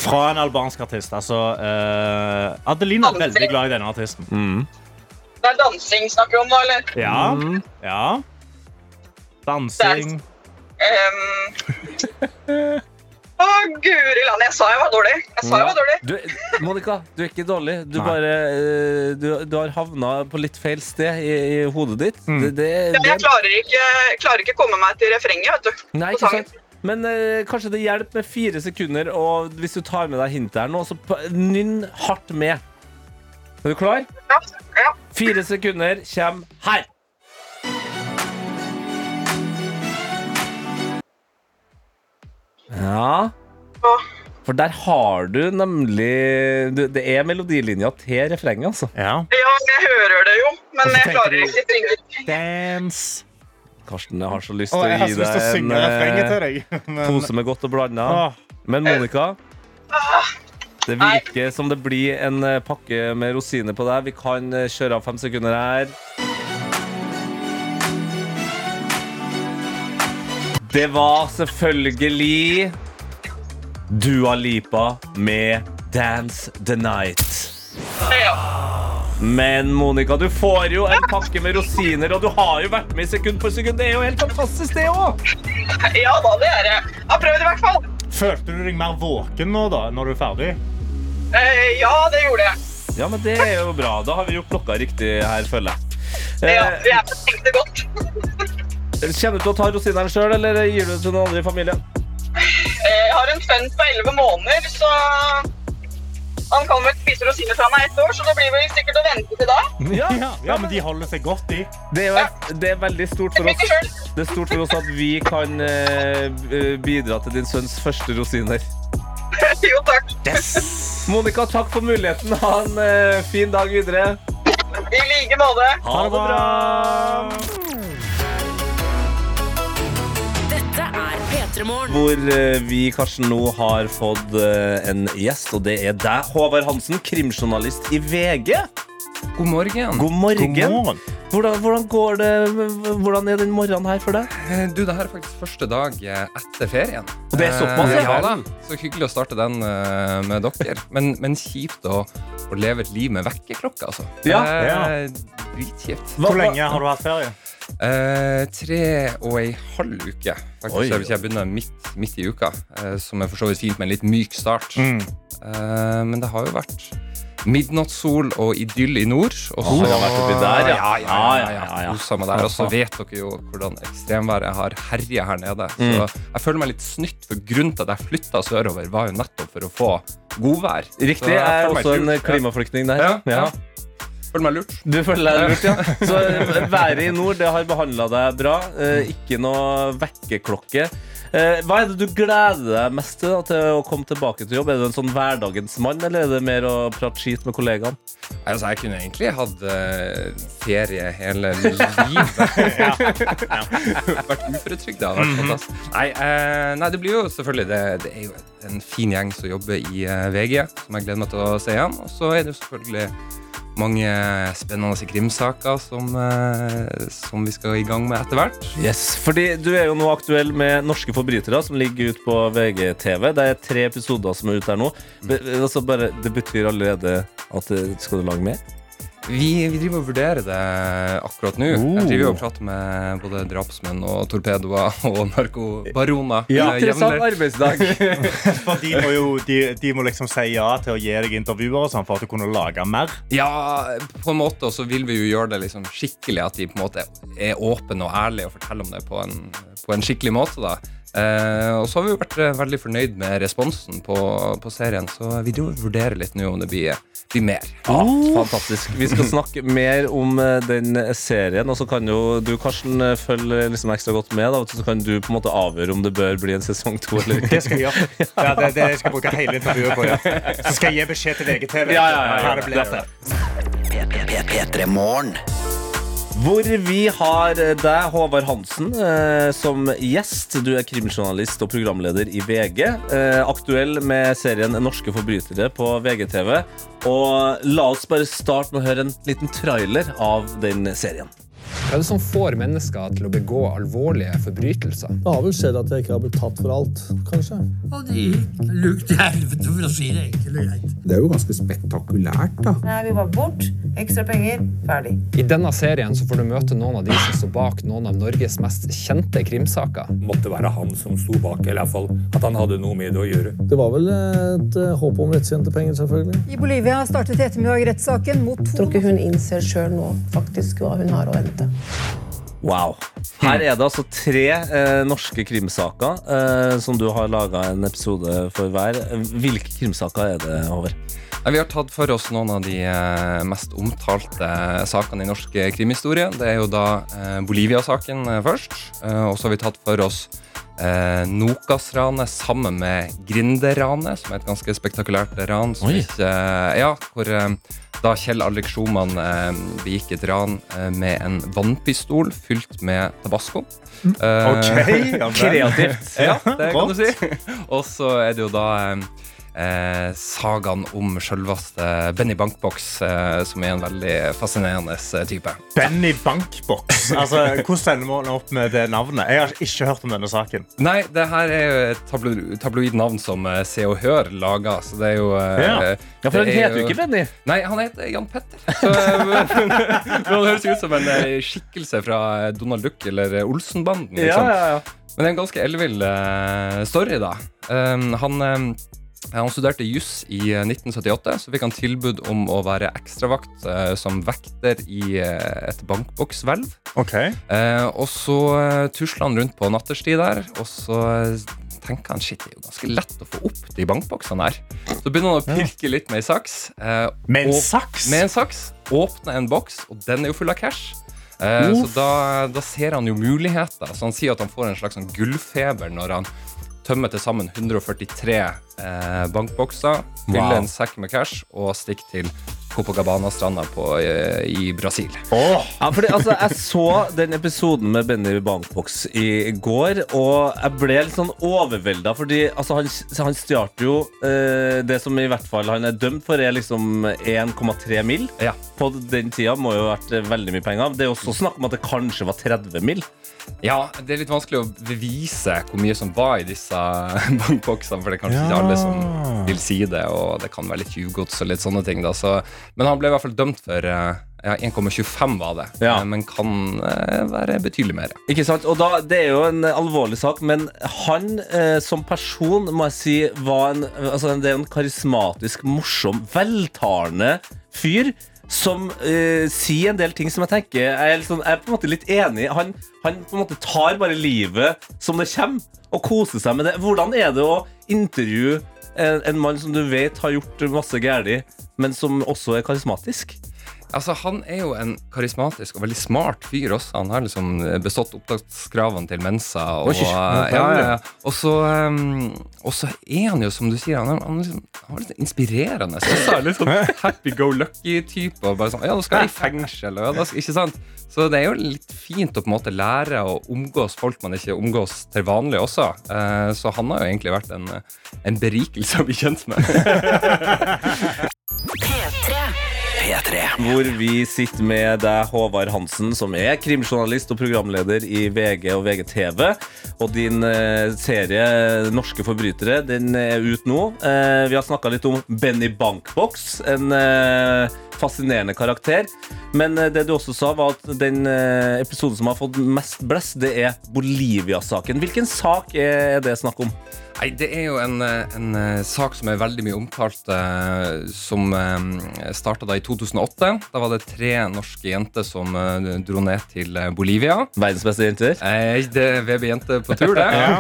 fra en albansk artist. Altså, eh, Adeline er veldig glad i denne artisten. Mm. Det er dansing snakker vi om nå, eller? Ja. Mm. ja. Dansing. Um, Å, guri land, jeg sa jeg var dårlig. Jeg sa jeg var dårlig. Du, Monica, du er ikke dårlig. Du, Nei. bare, eh, du, du har havna på litt feil sted i, i hodet ditt. Mm. Det, det, Ja, Jeg klarer ikke, klarer ikke komme meg til refrenget, vet du. Nei, på ikke sangen. sant? Men eh, kanskje det hjelper med fire sekunder, og hvis du tar med deg hintet her nå, så nynn hardt med. Er du klar? Ja, ja. Fire sekunder kommer her. Ja, for der har du nemlig du, Det er melodilinja til refrenget, altså. Ja. ja, jeg hører det jo, men jeg klarer du- ikke synge. Dance. Karsten, jeg har så lyst til å gi deg en deg. Men, pose med godt og blanda. Men Monica, det virker som det blir en eh, pakke med rosiner på deg. Vi kan eh, kjøre av fem sekunder her. Det var selvfølgelig Dua Lipa med 'Dance the Night'. Men Monica, du får jo en pakke med rosiner, og du har jo vært med i sekund for sekund. Det er jo helt fantastisk, det òg! ja da, det er det. Jeg har prøvd i hvert fall. følte du deg mer våken nå, da, når du er ferdig? Eh, ja, det gjorde jeg. Ja, men det er jo bra. Da har vi gjort klokka riktig her, føler jeg. Ja, Eh, jeg tenkte godt. Kjenner du til å ta rosinene sjøl, eller gir du det til noen andre i familien? Eh, Jeg har en sønn på 11 måneder, så han kan vel spise rosiner fra meg ett år, så det blir vel sikkert å vente til da. Ja, Ja, men de holder seg godt, de. Det er, jo det er veldig stort for oss. det er stort for oss at vi kan eh, bidra til din sønns første rosiner. Jo, takk. Monica, takk for muligheten. Ha en eh, fin dag videre. I like måte. Ha det bra! Er P3 Morgen. Hvor eh, vi Karsten, nå har fått eh, en gjest, og det er deg, Håvard Hansen, krimjournalist i VG. God morgen. God morgen. God morgen. Hvordan, hvordan går det? Hvordan er den morgenen her for deg? Eh, Du, det her er faktisk første dag etter ferien. Og det er såpass, Eh, ja. da. Så hyggelig å starte den uh, med dere. Men, men kjipt å, å leve et liv med vekkerklokke, altså. Ja. Eh, Dritkjipt. Hvor lenge har du hatt ferie? Eh, tre og ei halv uke, faktisk. Oi. Hvis jeg begynner midt, midt i uka. eh, som er for så vidt fint med en litt myk start. Mm. Eh, men det har jo vært midnattssol og idyll i nord. Og Å, det har vært oppi der, ja. ja. ja, ja, Ja, ja, ja, ja, ja. Meg der. Og så vet dere jo hvordan ekstremværet har herja her nede. Mm. Så jeg føler meg litt snytt, for grunnen til at jeg flytta sørover, var jo nettopp for å få godvær. Så Riktig. jeg Jeg er også en klimaflyktning der. Ja, ja. Føler meg lurt. Du føler deg lurt, ja. Så eh, været i nord det har behandla deg bra. Eh, ikke noe vekkerklokke. Eh, hva er det du gleder deg mest til da, til å komme tilbake til jobb? Er du en sånn hverdagens mann, eller er det mer å prate skit med kollegaene? Altså, jeg kunne egentlig hatt ferie hele livet. Vært uføretrygda. hadde vært fantastisk. Nei, eh, nei, det blir jo selvfølgelig det, det er jo en fin gjeng som jobber i VG, som jeg gleder meg til å se igjen. Og så er det jo selvfølgelig Mange spennende krimsaker som, eh, som vi skal i gang med etter hvert. Yes, fordi Du er jo nå aktuell med Norske forbrytere, som ligger ute på VGTV. Det er tre episoder som er ute her nå. Mm. altså bare, det betyr allerede at det, skal du lage mer? Vi, vi driver og vurderer det akkurat nå. Oh. Jeg driver og prater med både drapsmenn og torpedoer og narkobaroner. Ja, eh, Interessant arbeidsdag. For de må jo de, de må liksom si ja til å gi deg intervjuer og sånn for at du kunne lage mer. Ja, på en måte, og så vil vi jo gjøre det liksom skikkelig, at de på en måte er åpne og ærlige og forteller om det på en, på en skikkelig måte. da. Eh, og så har vi vært eh, veldig fornøyd med responsen på, på serien, så vi vurderer litt nå om det blir, blir mer. Ja, fantastisk. Vi skal snakke mer om eh, den serien. Og så kan jo du, Karsten, eh, følge liksom ekstra godt med. Da, så kan du på en måte avgjøre om det bør bli en sesong to eller ikke. Det skal jeg gjøre. Ja, det, det skal jeg bruke hele intervjuet på. Ja. Så skal jeg gi beskjed til VGTV. Ja, ja, ja, ja. hva det blir. P3 Morgen. Hvor vi har deg, Håvard Hansen, eh, som gjest. Du er krimjournalist og programleder i VG. Eh, aktuell med serien Norske forbrytere på VGTV. Og la oss bare starte med å høre en liten trailer av den serien. Hva er det som får mennesker til å begå alvorlige forbrytelser? Det har vel skjedd at jeg ikke har blitt tatt for alt, kanskje. Og de lukt i helvete, for å si det enkelt og greit. Det er jo ganske spektakulært, da. Nei, vi var bort. Ekstra penger. Ferdig. I denne serien så får du møte noen av de som står bak noen av Norges mest kjente krimsaker. måtte være han som sto bak, eller iallfall at han hadde noe med det å gjøre. Det var vel et eh, håp om rettstjente penger, selvfølgelig. I Bolivia startet i ettermiddag rettssaken mot to tror ikke hun innser sjøl nå faktisk hva hun har å hente. Wow. Her er det altså tre eh, norske krimsaker eh, som du har laga en episode for hver. Hvilke krimsaker er det, Håvard? Vi har tatt for oss noen av de eh, mest omtalte sakene i norsk eh, krimhistorie. Det er jo da eh, Bolivia-saken eh, først. Eh, og så har vi tatt for oss eh, Nokas-ranet sammen med Grinder-ranet, som er et ganske spektakulært ran. Som Oi. ikke, eh, ja, hvor eh, da Kjell Alrik Schumann eh, begikk et ran eh, med en vannpistol fylt med tabasco. Eh, Ok. Kreativt. ja, det kan du si. Og så er det jo da eh, eh, sagaen om selveste Benny Bankbox, eh, som er en veldig fascinerende eh, type. Benny Bankbox. Altså, Hvordan ender man opp med det navnet? Jeg har ikke hørt om denne saken. Nei, det her er jo et tablo tabloid navn som eh, Se og Hør lager, så det er jo eh, Ja. Ja, for er heter jo ikke Benny. Nei, han heter Jan Petter. Så, eh, men, han høres ut som en eh, skikkelse fra eh, Donald Duck eller eh, Olsenbanden. Liksom. Ja, ja, ja. Men det er en ganske ellevill eh, story, da. Um, han, um, han studerte juss i eh, 1978, så fikk han tilbud om å være ekstravakt eh, som vekter i eh, et bankbokshvelv. Okay. Eh, og så uh, tusla han rundt på natterstid der, og så eh, tenker han shit, det er jo ganske lett å få opp de bankboksene her. Så begynner han å pirke litt med ei saks. eh, Med en saks? Med en saks. Åpner en boks, og den er jo full av cash. Eh, så da, da ser han jo muligheter. Så han sier at han får en slags sånn gullfeber når han tømmer til sammen 143 eh, bankbokser, fylle Wow. en sekk med cash og stikke til Copacabana-stranda på, eh, i Brasil. Ja, fordi, altså, jeg så den episoden med Benny Bankbox i går, og jeg ble litt sånn overvelda, fordi altså, han, han stjal jo eh, det som i hvert fall han er dømt for, er liksom 1,3 mill. Ja. På den tida må jo ha vært veldig mye penger. Det er også snakk om at det kanskje var 30 mill. Ja, det er litt vanskelig å bevise hvor mye som var i disse bankboksene, for det er kanskje ikke alle som vil si det, og det kan være litt tjuvgods og litt sånne ting. Da. Så, men han ble i hvert fall dømt for eh, ja, 1,25 var det, Ja. Eh, men kan eh, være betydelig mer. Ikke sant? Og da, Det er jo en alvorlig sak, men han eh, som person må jeg si var en, altså, det er en karismatisk, morsom, veltalende fyr. Som uh, sier en del ting som jeg tenker Jeg er, liksom, jeg er på en måte litt enig. Han, han på en måte tar bare livet som det kommer, og koser seg med det. Hvordan er det å intervjue en, en mann som du vet har gjort masse galt, men som også er karismatisk? Altså, Han er jo en karismatisk og veldig smart fyr også. Han har liksom bestått opptakskravene til Mensa. Og, Oi, ja, ja, og, så, um, og så er han jo, som du sier, han er, han er, liksom, han er litt inspirerende. Også, litt sånn happy go lucky-type. Og bare sånn, ja, nå skal jeg i fengsel. Og, ja, skal, ikke sant? Så det er jo litt fint å på en måte lære å omgås folk man ikke omgås til vanlig også. Eh, så han har jo egentlig vært en, en berikelse å bli kjent med. P3. P3. Hvor vi sitter med deg, Håvard Hansen, som er krimjournalist og programleder i VG og VGTV. Og din eh, serie 'Norske forbrytere' den er ut nå. Eh, vi har snakka litt om Benny Bankbox, en eh, fascinerende karakter. Men eh, det du også sa, var at den eh, episoden som har fått mest blest, det er Bolivia-saken. Hvilken sak er det snakk om? Nei, Det er jo en, eh, en sak som er veldig mye omtalt, eh, som eh, starta da i 2008. Da var det tre norske jenter som eh, dro ned til Bolivia. Verdens beste jenter? Eh, det er VB Jenter på tur, det. Ja.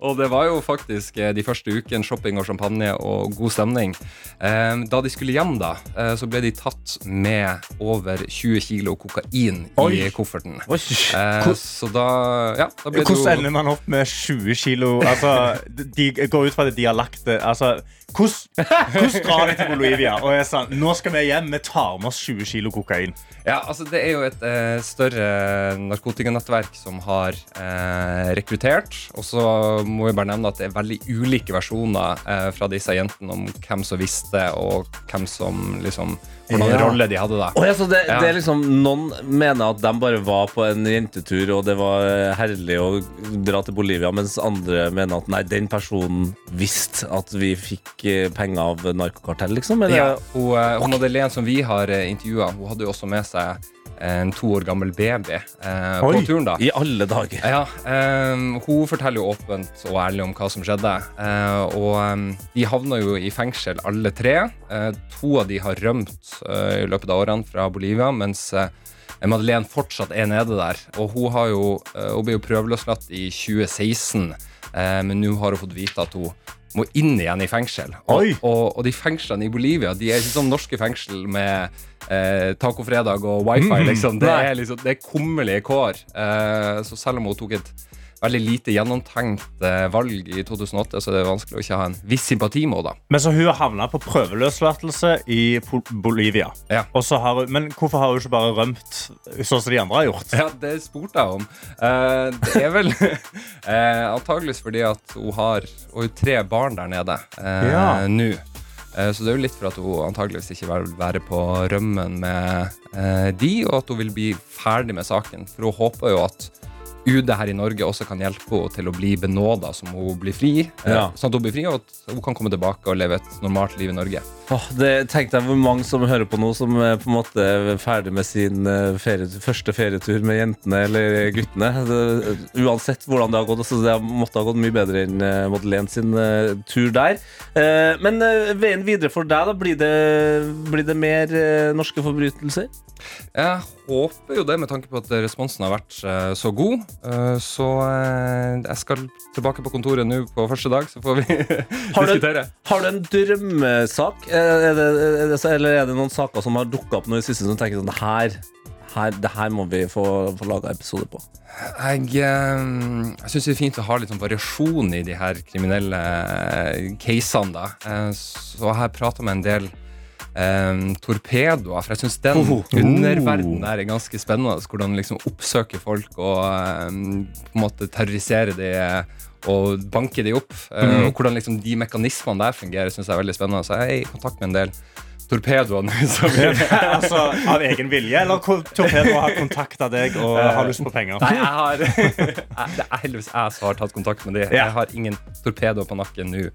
og det var jo faktisk eh, de første ukene shopping og champagne og god stemning. Eh, da de skulle hjem, da, eh, så ble de tatt med over 20 kilo kokain Oi. i kofferten. Oi. Eh, så da, ja, da det Hvordan ender man opp med 20 kilo? Altså, de går ut fra at de har lagt det altså, hvordan, drar de til Bolivia og er sånn Nå skal vi hjem, vi tar med oss 20 kilo kokain. Ja, altså Det er jo et eh, større narkotikanettverk som har eh, rekruttert. Og så må vi bare nevne at det er veldig ulike versjoner eh, fra disse jentene om hvem som visste, og hvem som liksom Hvordan Ja. rolle de hadde. da Oh, ja, så det, Ja. det er liksom Noen mener at de bare var på en jentetur, og det var herlig å dra til Bolivia, mens andre mener at nei, den personen visste at vi fikk eh, penger av narkokartell, liksom? Eller? Ja, hun, eh, hun Madeleine som vi har uh, intervjua, hun hadde jo også med seg en to år gammel baby eh, på turen. da I alle dager. Ja, eh, Hun forteller jo åpent og ærlig om hva som skjedde. Eh, og de havna jo i fengsel alle tre. Eh, to av de har rømt eh, i løpet av årene fra Bolivia, mens eh, Madeleine fortsatt er nede der. Og hun, har jo, eh, hun ble jo prøveløslatt i 2016, eh, men nå har hun fått vite at hun må inn igjen i fengsel. Og, og, og de fengslene i Bolivia De er ikke som norske fengsel med eh, tacofredag og wifi. Mm, Liksom. Det, er liksom, det er kummerlige kår. Eh, så selv om hun tok et veldig lite gjennomtenkt eh, valg i 2008, så det er vanskelig å ikke ha en viss sympati med henne. Men så hun havna på prøveløslatelse i Bolivia. Og så har hun, men hvorfor har hun ikke bare rømt sånn som de andre har gjort? Ja, det spurte jeg om. Eh, det er vel eh, antageligvis fordi at hun har, hun tre barn der nede eh, Ja. nå. Så det er jo litt for at hun antageligvis ikke vil være på rømmen med de, og at hun vil bli ferdig med saken. For hun håper jo at UD her i Norge også kan hjelpe henne til å bli benåda som hun blir fri. eh, Ja. Sånn at hun blir fri, og at hun kan komme tilbake og leve et normalt liv i Norge. Åh, det Tenk deg hvor mange som hører på nå, som er på en måte er ferdig med sin eh, ferie, første ferietur med jentene eller guttene. Det, uansett hvordan det har gått. Altså, det måtte ha gått mye bedre enn eh, Madeleine sin uh, tur der. Uh, men uh, veien videre for deg, da? Blir det, blir det mer eh, norske forbrytelser? Jeg håper jo det, med tanke på at responsen har vært eh, så god. Eh, så eh, jeg skal tilbake på kontoret nå på første dag, så får vi Har du, diskutere. har du en drømmesak? Det, er det, eller er det noen saker som har dukka opp nå i siste som tenker sånn her, her, det her må vi få, få laga episode på? Jeg, eh, jeg syns det er fint å ha litt sånn variasjon i de her kriminelle eh, casene. da. Eh, Så jeg har prata med en del um, torpedoer, for jeg syns den Oh. underverdenen der er ganske spennende. Hvordan liksom oppsøke folk og um, på en måte terrorisere de og banke de opp. Eh, Mm. Og hvordan liksom de mekanismene der fungerer, syns jeg er veldig spennende. Så jeg er i kontakt med en del torpedoer nå. som- altså, Av egen vilje, eller torpedoer Torpedo har kontakta deg og har lyst på penger? Nei, jeg har Det er heldigvis jeg som har tatt kontakt med dem. Jeg har ingen torpedo på nakken nå.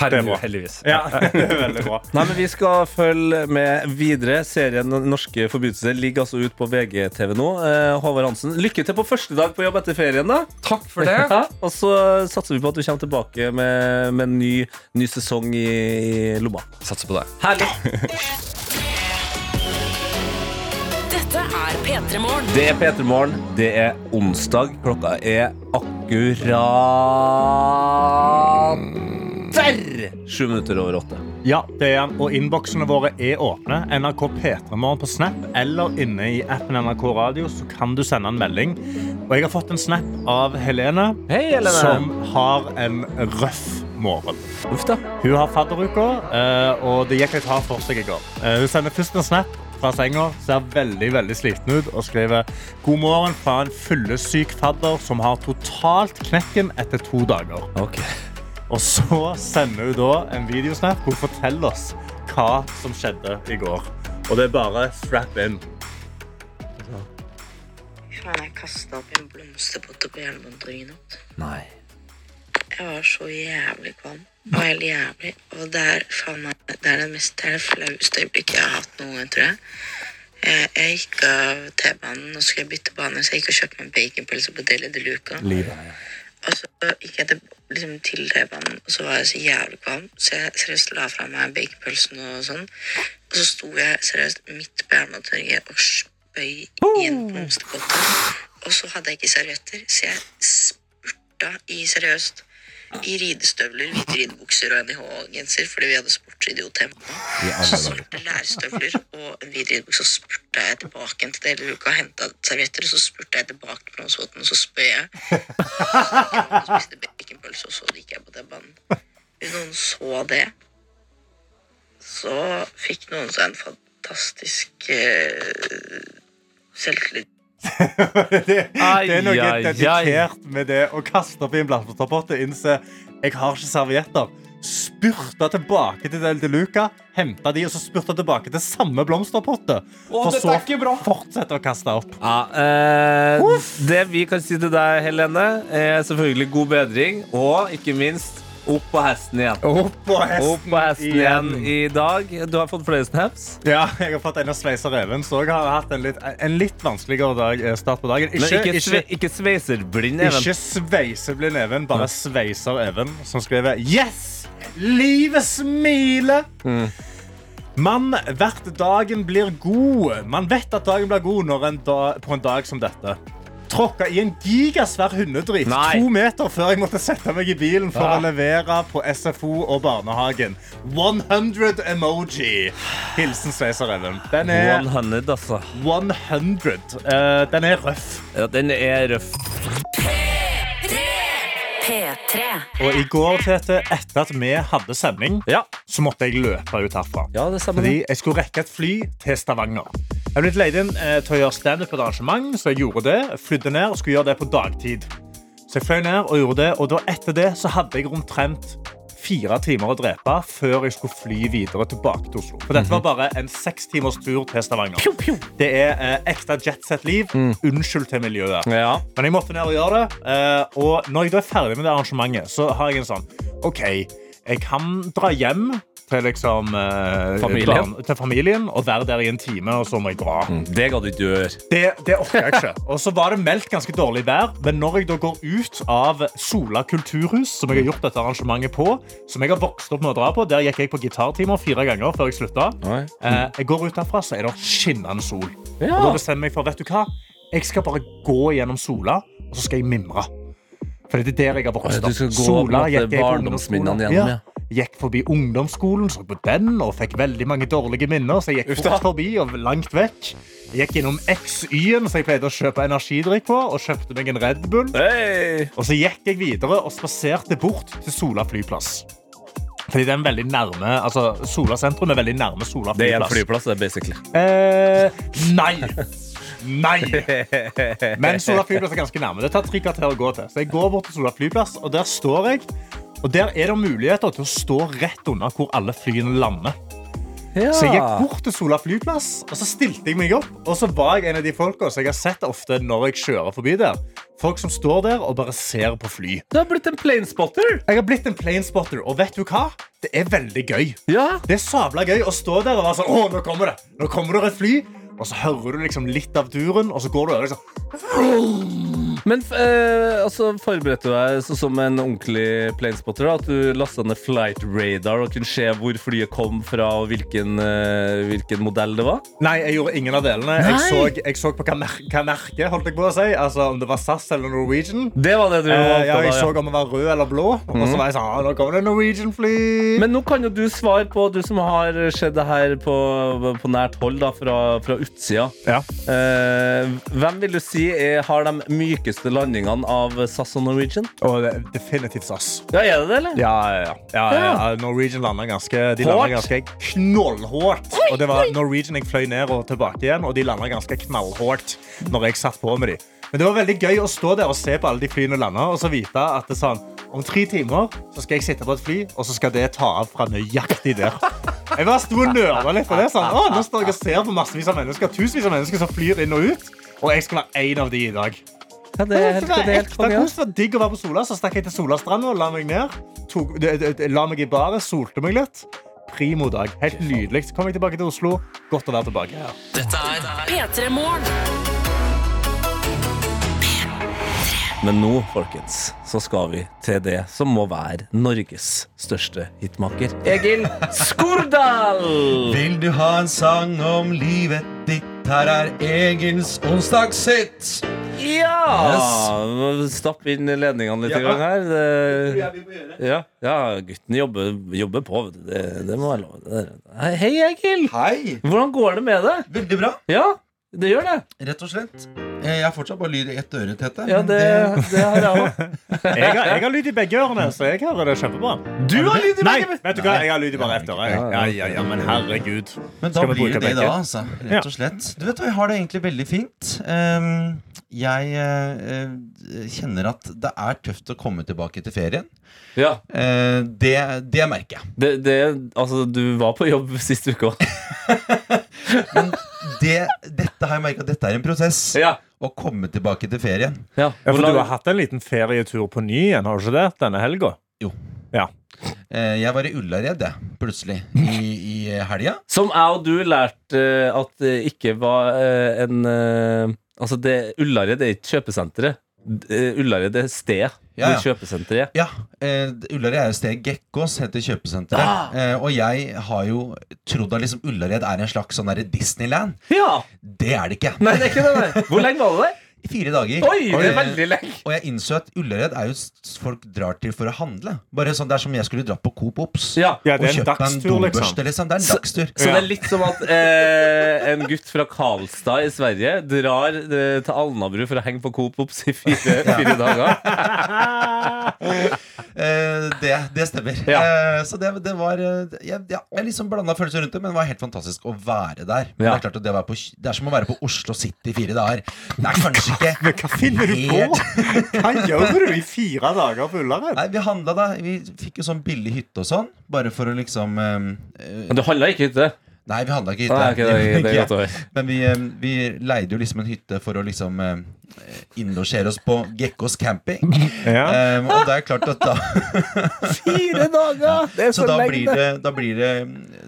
Per er nå, heldigvis. Ja, det er veldig bra. Nei, men Vi skal følge med videre. Serien Norske forbrytelser ligger altså ut på VGTV nå. Eh, Håvard Hansen, lykke til på første dag på jobb etter ferien. da Takk for det. Ja, og så satser vi på at du kommer tilbake med, med en ny, ny sesong i, i lomma. Satser på det. Herlig. Dette er P3 Morgen. Det er P3 Morgen. Det er onsdag. Klokka er akkurat der! Sju minutter over åtte. Ja, det er han. Og innboksene våre er åpne. NRK P3morgen på Snap eller inne i appen NRK Radio så kan du sende en melding. Og jeg har fått en snap av Helene, Hei, Helene. som har en røff morgen. Uff da. Hun har fadderuka, eh, og det gikk litt hardt for seg i går. Eh, Hun sender først en snap fra senga, ser veldig veldig sliten ut og skriver God morgen fra en fyllesyk fadder som har totalt knekken etter to dager. Og så sender hun da en videosnap hvor hun forteller oss hva som skjedde i går. Og det er bare strap in. Faen, jeg kasta opp en blomsterpotte på natt. Nei. Jeg var så jævlig kvalm. Det var helt jævlig. Og det er, faen meg, det er det, mest, det er det flaueste øyeblikket jeg har hatt noen gang, tror jeg. Jeg, jeg gikk av T-banen og skulle bytte bane, så jeg gikk og kjøpte meg en baconpølse på Deli de Luca. Og så gikk jeg til, liksom, til T-banen, og så var jeg så jævlig kvalm, så jeg seriøst la fra meg baconpølsen og sånn. Og så sto jeg seriøst midt på Jernbanetorget og spøy i en blomsterpotte. Og så hadde jeg ikke servietter, så jeg spurta i seriøst i ridestøvler, hvite ridebukser og NIH-genser fordi vi hadde sportsidiot-tema. Så svarte lærstøvler og en hvit ridebukse, så spurta jeg tilbake igjen til det hele og henta servietter, og så spurta jeg tilbake til sånn, og så spør jeg. Så spiste baconpølse, og så gikk jeg på T-banen. Hvis noen så det, så fikk noen seg en fantastisk uh, selvtillit. det, det er noe Ai, dedikert med det å kaste opp i en blomsterpotte og innse jeg har ikke servietter. Spurte tilbake til Del de Luca, henta de, og så spurte tilbake til samme blomsterpotte. For så fortsette å kaste opp. Ja, eh, det vi kan si til deg, Helene, er selvfølgelig god bedring, og ikke minst opp på hesten igjen. Opp på hesten, Opp på hesten igjen i dag. Du har fått flere snaps. Ja, jeg har fått en av Sveiser Even, så jeg har hatt en litt, en litt vanskeligere dag, eh, start på dagen. Men ikke, ikke, ikke sveiserblind, Even. Ikke sveiseblind Even, bare Sveiser Even, som skriver Yes! Livet smiler! Man, hvert dagen blir god. Man vet at dagen blir god en da, på en dag som dette. Tråkka i en gigasvær hundedrit Nei. to meter før jeg måtte sette meg i bilen for Ja. å levere på SFO og barnehagen. 100 emoji. Hilsen Sveiser Even. Den er 100, altså. 100. Uh, den er røff. Ja, den er røff. P3. Og i går, Tete, etter at vi hadde sending, så måtte jeg løpe ut herfra. Ja, det stemmer Fordi jeg skulle rekke et fly til Stavanger. Jeg ble leid inn eh, til å gjøre standup på et arrangement, så jeg gjorde det. Flydde ned og skulle gjøre det på dagtid. Så jeg fløy ned og gjorde det, og da etter det så hadde jeg omtrent fire timer å drepe før jeg skulle fly videre tilbake til Oslo. For dette var bare en seks timers tur til Stavanger. Det er eh, ekte jetset-liv. Unnskyld til miljøet. Men jeg måtte ned og gjøre det. eh, og når jeg da er ferdig med det arrangementet, så har jeg en sånn OK, jeg kan dra hjem til liksom eh, Familien? Plan, til familien og være der i en time, og så må jeg dra. Det ga du dør. Det, det orker jeg ikke. Og så var det meldt ganske dårlig vær, men når jeg da går ut av Sola kulturhus, som jeg har gjort dette arrangementet på, som jeg har vokst opp med å dra på, der gikk jeg på gitartimer fire ganger før jeg slutta. Eh, jeg går ut derfra, så er det skinnende sol. Ja. Og da bestemmer jeg for, vet du hva? Jeg skal bare gå gjennom Sola, og så skal jeg mimre. For det er der jeg har vokst ja, du opp. skal gå på gikk barndomsminnene ungdomsskolen. gjennom, ja. Gikk forbi ungdomsskolen, så på den, og fikk veldig mange dårlige minner. Så jeg gikk fort forbi og langt vekk. Jeg gikk innom XY-en, så jeg pleide å kjøpe energidrikk på, og kjøpte meg en Red Bull. Og så gikk jeg videre og spaserte bort til Sola flyplass. Fordi det er en veldig nærme, altså Sola sentrum er veldig nærme Sola flyplass. Det er en flyplass. det, er basically. Eh, nei. Nei. Men Sola flyplass er ganske nærme. Det tar tre kvarter å gå til. Så jeg går bort til Sola flyplass, og der står jeg. Og der er det muligheter til å stå rett unna hvor alle flyene lander. Så jeg gikk bort til Sola flyplass, og så stilte jeg meg opp. Og så var jeg en av de folka som jeg har sett ofte når jeg kjører forbi der. Folk som står der og bare ser på fly. Du har blitt en planespotter. Jeg har blitt en planespotter, og vet du hva? Det er veldig gøy. Det er sabla gøy å stå der og være sånn Å, nå kommer det! Nå kommer det et fly. Og så hører du liksom litt av turen, og så går du over liksom Men eh, altså, forberedte du deg så, som en ordentlig planespotter? Da, at du lasta ned flight radar og kunne se hvor flyet kom fra, og hvilken, eh, hvilken modell det var? Nei, jeg gjorde ingen av delene. Jeg så, jeg så på hva, mer hva merket holdt jeg på å si. Altså om det var SAS eller Norwegian. Det var det du Eh, ja, jeg så om det var rød eller blå. Og Mhm. så var jeg sånn, ah, nå kommer det Norwegian-fly. Men nå kan jo du svare på, du som har sett det her på, på nært hold da, fra, fra utsida. Eh, hvem vil du si er, har de mykeste landingene av SAS og Norwegian? Og det definitivt SAS. Ja, er det det, eller? Ja, ja, ja. ja, ja, ja. Norwegian landa ganske, de Hårt? ganske knallhårt. Og det var Norwegian jeg fløy ned og tilbake igjen, og de landa ganske knallhårt når jeg satt på med de. Men det var veldig gøy å stå der og se på alle de flyene lande, og så vite at det er sånn, om tre timer så skal jeg sitte på et fly, og så skal det ta av fra nøyaktig der. Jeg bare sto og nøla litt på det. Sånn. Å, nå står jeg og ser på massevis av mennesker, tusenvis av mennesker som flyr inn og ut. Og jeg skal være en av de i dag. Ja, det er helt, det er helt konge. Det var digg å være på Sola. Så stakk jeg til Solastranda og la meg ned. Tok, la meg i baret, solte meg litt. Primo dag. Helt nydelig. Så kom jeg tilbake til Oslo. Godt å være tilbake. Dette er P3 Morgen. Men nå, folkens, så skal vi til det som må være Norges største hitmaker. Egil Skurdal! Vil du ha en sang om livet ditt? Her er Egils onsdagshit. Ja! Stapp inn ledningene litt Ja. gang her. Det tror jeg vi må gjøre. ja, ja, gutten jobber, jobber på. Det, det må være lov. Hei, Hei, Egil! Hei. Hvordan går det med deg? Veldig bra. Ja, det gjør det. Rett og slett. Eh, Jeg har fortsatt bare lyd i ett øre, Tete. Ja, det, det, det har jeg òg. Jeg har, jeg har lyd i begge ørene, så jeg hører det kjempebra. Du har lyd i begge Nei, vet du hva? Jeg har lyd i bare ett øre. Ja, ja, ja, men herregud. Men da Skal vi blir bruke det det, begge? da, altså. Rett og slett. Du vet jeg har det egentlig veldig fint. Ehm, jeg eh, kjenner at det er tøft å komme tilbake til ferien. Ja. Eh, det, det merker jeg. Det, det, altså, du var på jobb sist uke òg. Det, dette har jeg merket dette er en prosess. Ja. Å komme tilbake til ferien. Ja, Ja, for du har hatt en liten ferietur på ny igjen, har du ikke det? Denne helga? Jo. Ja. Eh, jeg var i Ullared, jeg, plutselig, i, i helga. Som jeg og du lærte eh, at det ikke var eh, en eh, Altså, det, Ullared er ikke kjøpesenteret. Eh, Ullared er stedet Ja, ja. kjøpesenteret er. Ja, Uh, Ullared er jo stedet Gekkås, heter kjøpesenteret. Ah. Uh, og jeg har jo trodd at liksom Ullared er en slags sånn Disneyland. Ja! Det er det ikke. Nei, det er ikke det. Hvor lenge var du der? I fire dager. Oi, det er veldig lenge. Og jeg innså at Ullared er jo s- folk drar til for å handle. Bare sånn, Det er som jeg skulle dratt på Coop Ops Ja. Ja, det er og en kjøpt meg en dagstur, liksom. dobørste. Liksom. Det er en Så- dagstur. Så det er litt som at eh, en gutt fra Karlstad i Sverige drar eh, til Alnabru for å henge på Coop Ops i fire, fire dager. Eh, det, det stemmer. Ja. Eh, så det, det var eh, jeg, ja, jeg liksom blanda følelser rundt det, men det var helt fantastisk å være der. Men Ja. Det er klart at det, var på, det er som å være på Oslo City i fire dager. Det er kanskje ikke Men hva finner du på? Hva gjør du i fire dager på Ullared? Nei, vi handla da. Vi fikk jo sånn billig hytte og sånn. Bare for å liksom eh, Men du handla ikke hytte? Nei, vi handla ikke hytte. Nei, okay, det det. Men vi, eh, vi leide jo liksom en hytte for å liksom eh, innlosjere oss på Gekkos camping. Ja. Um, og det er klart at da Fire dager! Det er Så da blir det, da blir det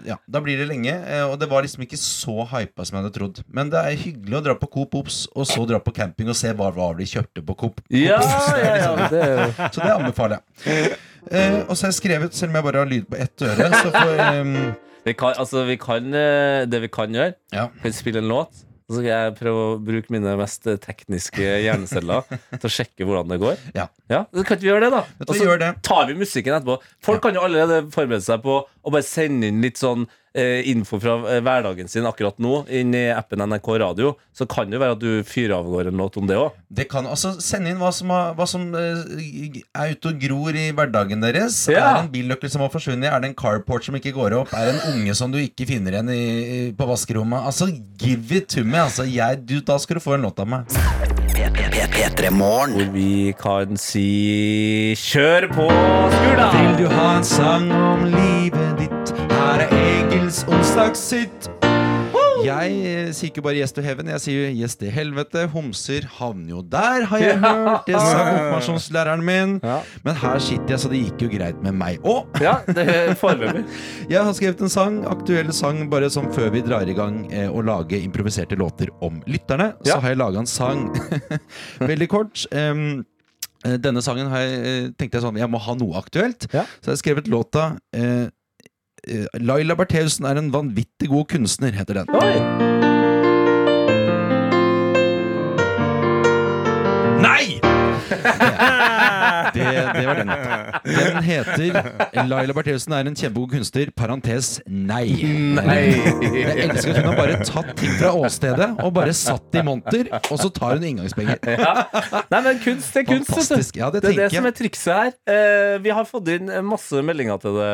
Ja, da blir det lenge. eh, Og det var liksom ikke så hypa som jeg hadde trodd. Men det er hyggelig å dra på Coop Ops, og så dra på camping og se hva var de kjøpte på Coop. Coop Ja, Ops. Det liksom- det er Så det anbefaler jeg. Uh, og så har jeg skrevet, selv om jeg bare har lyd på ett øre, så får eh, Vi kan, altså, vi kan, eh, det vi kan gjøre, Ja. kan spille en låt. Så skal jeg prøve å bruke mine mest eh, tekniske hjerneceller til å sjekke hvordan det går. Ja. så Kan ikke vi gjøre det, da? Og så tar vi musikken etterpå. Folk kan jo allerede forberede seg på å bare sende inn litt sånn info fra eh, hverdagen sin akkurat nå inn i appen NRK Radio. Så kan det jo være at du fyrer av gårde en låt om det òg. Det kan altså Send inn hva som, har, hva som eh, er ute og gror i hverdagen deres. Ja. Er det en billøkkel som har forsvunnet? Er det en carport som ikke går opp? Er det en unge som du ikke finner igjen i, på vaskerommet? Altså, give it to me. Altså, jeg, du, da skal du få en låt av meg. P3morgen. Hvor vi kan si kjør på, Skula! Vil du ha en sang om livet ditt? Her er Egils onsdagshit. Jeg eh, sier ikke bare 'yes to heaven', jeg sier 'yes til helvete'. Homser havner jo der, har jeg hørt. Det sa konfirmasjonslæreren min. Ja. Men her sitter jeg, så det gikk jo greit med meg òg. Ja. Jeg har skrevet en sang, aktuell sang, bare som før vi drar i gang eh, å lage improviserte låter om lytterne. Ja. Så har jeg laga en sang. Veldig kort. Eh, denne sangen har jeg, tenkte jeg sånn Jeg må ha noe aktuelt. Så Så har jeg skrevet låta eh, Laila Bertheussen er en vanvittig god kunstner, heter den. Oi! Nei! Det, det var den. Den heter Laila Bertheussen er en kjempegod kunstner. Parentes nei. Nei. Jeg elsker at hun har bare tatt ting fra åstedet og bare satt i monter, og så tar hun inngangspenger. Ja. Nei, men kunst er kunst. Fantastisk. Ja, det Det er det jeg. som er trikset her. Eh, vi har fått inn masse meldinger til det,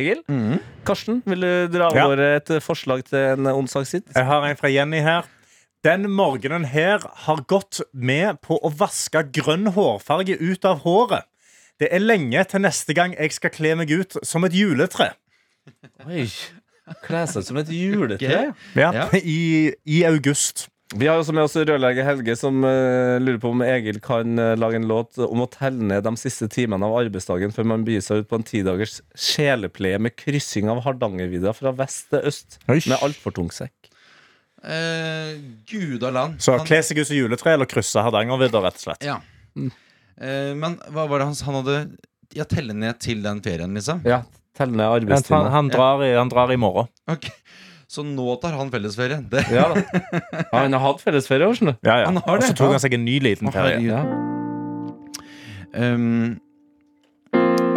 Egil. Mm. Karsten, vil du dra av Ja. gårde et forslag til en onsdagshit? Jeg har en fra Jenny her. Den morgenen her har gått med på å vaske grønn hårfarge ut av håret. Det er lenge til neste gang jeg skal kle meg ut som et juletre. Oi. Kle seg som et juletre. Ja, Ja. I, I august. Vi har også med oss rørlegger Helge, som uh, lurer på om Egil kan uh, lage en låt om å telle ned de siste timene av arbeidsdagen før man begir seg ut på en tidagers sjelepleie med kryssing av Hardangervidda fra vest til øst Eish. med altfor tung sekk. Eh, Gudaland. Så Han- kle seg ut som juletre eller krysse Hardangervidda, rett og slett. Ja. Eh, men hva var det han, han hadde Ja, telle ned til den ferien, liksom? Ja, telle ned Han, han, drar i, han drar i morgen. Okay. Så nå tar han fellesferie? Det. Ja, da. Ja, han har hatt fellesferie, skjønner du. Ja, ja. Han har Og så tok han seg en ny liten ferie. Ja. Um,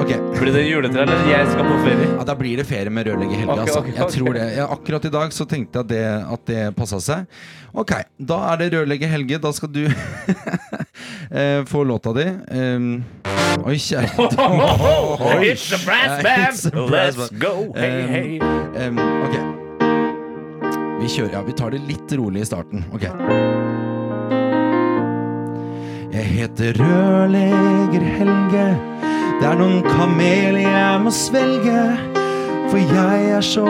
ok. Blir det juletre, eller jeg skal på ferie? Ja, Da blir det ferie med rørlegger Helge. Okay, altså. ok, Jeg tror det. Ja, akkurat i dag så tenkte jeg at det, at det passa seg. Ok, da er det rørlegger Helge. Da skal du eh, få låta di. Um, oi, kjære It's a brass band! A brass Let's go! Hey, Um, hey. um, ok. Vi kjører, ja, vi tar det litt rolig i starten. Ok. Jeg heter rørlegger Helge. Det er noen kameler jeg må svelge. For jeg er så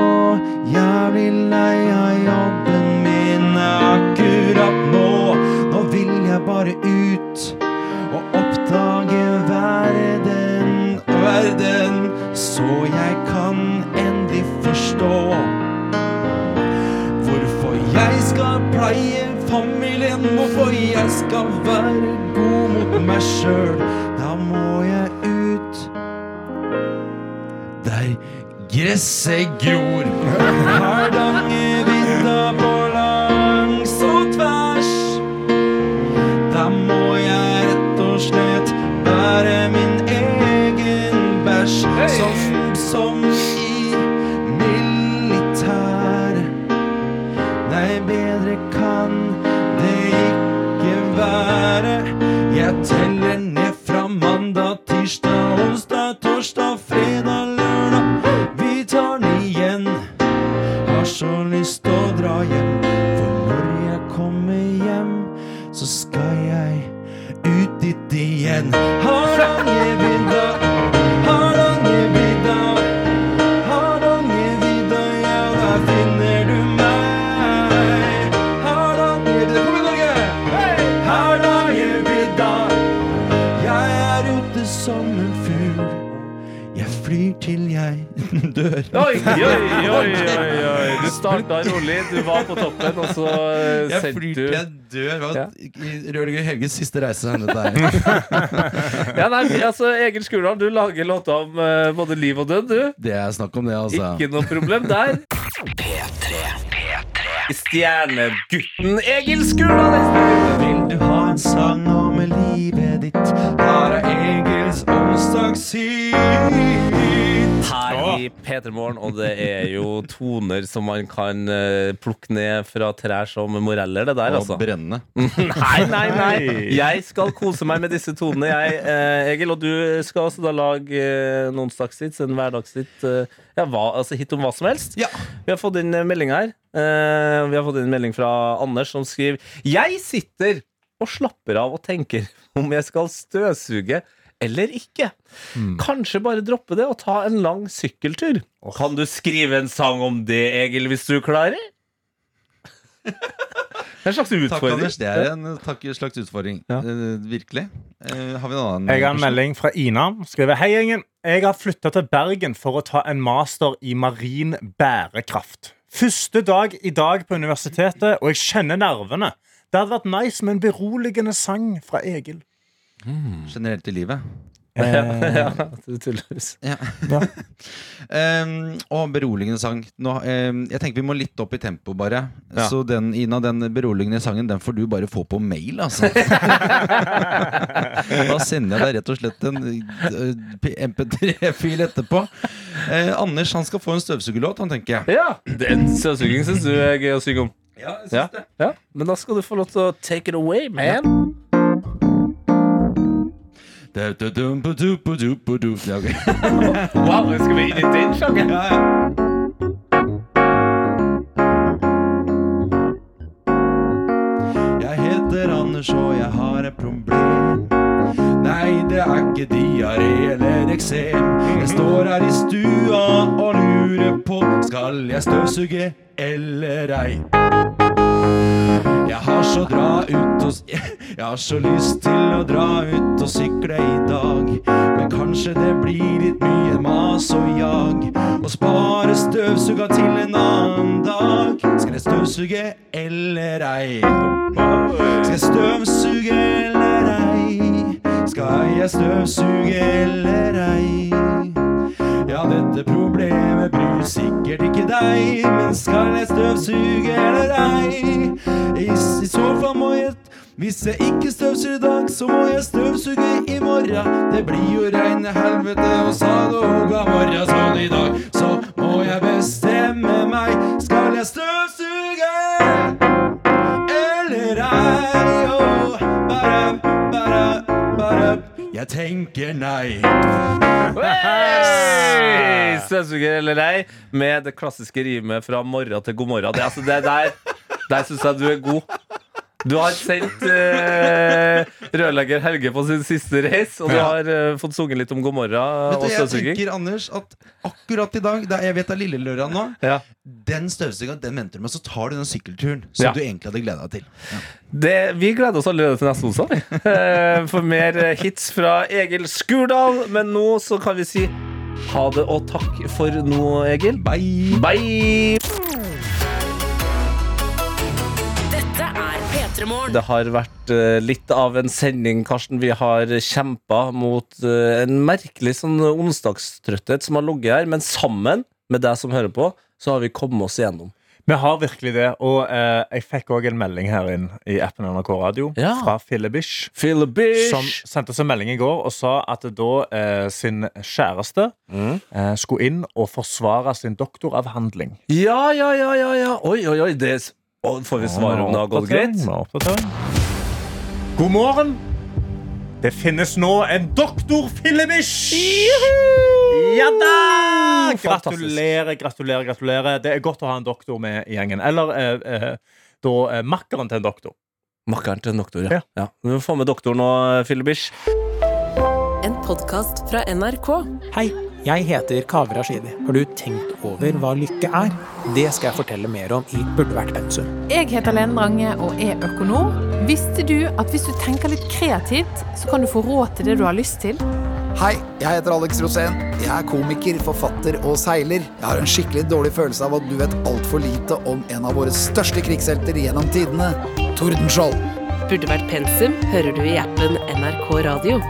jævlig lei av jobben min akkurat nå. Nå vil jeg bare ut og oppdage verden, verden. Så jeg kan endelig forstå Hvorfor jeg skal pleie familien, hvorfor jeg skal være god mot meg sjøl. Der gresset gror. Hardangervidda på dit igjen. Jeg dør. Oi, oi, oi, oi, oi. Du starta rolig, du var på toppen, og så eh, Jeg flyr du til jeg dør. Hva- Ja. Helges siste reise. Dette er. Ja, nei, altså, Egil Skurdal, du lager låter om uh, både liv og død, du. Det er snakk om det, altså. Ikke noe problem der. P3. P3. Stjernegutten Egil Skurdal. Vil du ha en sang om livet ditt? Her er Egils onsdagshit. Her i P3 Morgen, og det er jo toner som man kan eh, plukke ned fra trær som moreller, det der, Og altså. brenne. Nei, nei, nei. Jeg skal kose meg med disse tonene, jeg, eh, Egil. Og du skal også da lage eh, en onsdagshit, en hverdagshit. Eh, ja, hva, altså hit om hva som helst. Ja. Vi har fått inn en melding her. Eh, vi har fått inn en melding fra Anders som skriver Jeg sitter og slapper av og tenker om jeg skal støvsuge eller ikke. Kanskje bare droppe det og ta en lang sykkeltur. Kan du skrive en sang om det, Egil, hvis du klarer? Det er en slags Takk, utfordring. Anders. Det er en takk, slags utfordring. Ja. Uh, virkelig. Uh, har vi en annen? Jeg har en melding fra Ina. Skriver Hei, gjengen. Jeg har flytta til Bergen for å ta en master i marin bærekraft. Første dag i dag på universitetet, og jeg kjenner nervene. Det hadde vært nice med en beroligende sang fra Egil. Generelt i livet. ja, du tydeligvis. Ja. um, og beroligende sang. Nå, um, jeg tenker vi må litt opp i tempo, bare. Ja. Så den, Ina, den beroligende sangen Den får du bare få på mail, altså. da sender jeg deg rett og slett en uh, MP3-fil etterpå. Uh, Anders han skal få en støvsugerlåt, han tenker jeg. Ja, den støvsugingen syns du er gøy å synge om. Ja, jeg Ja, ja, Men da skal du få lov til å take it away, man. Ja, ok. Wow, skal vi inn i den? Ja, ja. Jeg heter Anders og jeg har et problem. Ikke diaré eller eksem. Jeg står her i stua og lurer på Skal jeg støvsuge eller ei? Jeg har så dra ut og Jeg har så lyst til å dra ut og sykle i dag. Men kanskje det blir litt mye mas og jag. Og spare støvsuga til en annen dag. Skal jeg støvsuge eller ei? Skal jeg støvsuge eller ei? Skal jeg støvsuge eller ei? Ja, dette problemet bryr sikkert ikke deg, men skal jeg støvsuge eller ei? I, i så fall må jeg Hvis jeg ikke støvsuger i dag, så må jeg støvsuge i morgen. Det blir jo reine helvete og sadoga morgen, så i dag så må jeg bestemme meg. Skal jeg støvsuge eller ei? Oh, bare Jeg tenker nei. Hey! Støvsuger eller ei, med det klassiske rimet fra morgen til god morgen. Det, altså, det der der syns jeg du er god. Du har sendt eh, rørlegger Helge på sin siste reis, og du har eh, fått sunget litt om god morgen Vet og du, jeg støvsuging. tenker, Anders, at akkurat i dag, da jeg vet det er lille lørdag nå, Ja. den støvsuga, den venter du med, så tar du den sykkelturen som Ja. du egentlig hadde gleda deg til. Det, vi gleder oss allerede til neste onsdag vi. Eh, for mer eh, hits fra Egil Skurdal. Men nå så kan vi si ha det og takk for nå, Egil. Bye. Bye. Det har vært eh, litt av en sending, Karsten. Vi har kjempa mot eh, en merkelig sånn onsdagstrøtthet som har ligget her. Men sammen med deg som hører på, så har vi kommet oss igjennom. Vi har virkelig det. Og eh, jeg fikk òg en melding her inn i appen NRK Radio Ja. fra Fillebish. Fillebish. Som sendte oss en melding i går og sa at da eh, sin kjæreste Mm. eh, skulle inn og forsvare sin doktoravhandling. Ja, ja, ja, ja, ja. Oi, oi, oi. Det, Å, får vi svar om det har gått greit? God morgen! Det finnes nå en doktor Fillebish! Ja da! Gratulerer, gratulerer, gratulerer. Det er godt å ha en doktor med i gjengen. Eller eh, eh, da eh, makkeren til en doktor. Makkeren til en doktor, ja. ja. Vi får med doktoren nå, Fillebish. En podkast fra NRK. Hei, jeg heter Kaveh Rashidi. Har du tenkt over hva lykke er? Det skal jeg fortelle mer om i Burde vært pensum. Jeg heter Lene Drange og er økonom. Visste du at hvis du tenker litt kreativt, så kan du få råd til det du har lyst til? Hei, jeg heter Alex Rosén. Jeg er komiker, forfatter og seiler. Jeg har en skikkelig dårlig følelse av at du vet altfor lite om en av våre største krigshelter gjennom tidene, Tordenskjold. Burde vært pensum hører du i appen NRK Radio.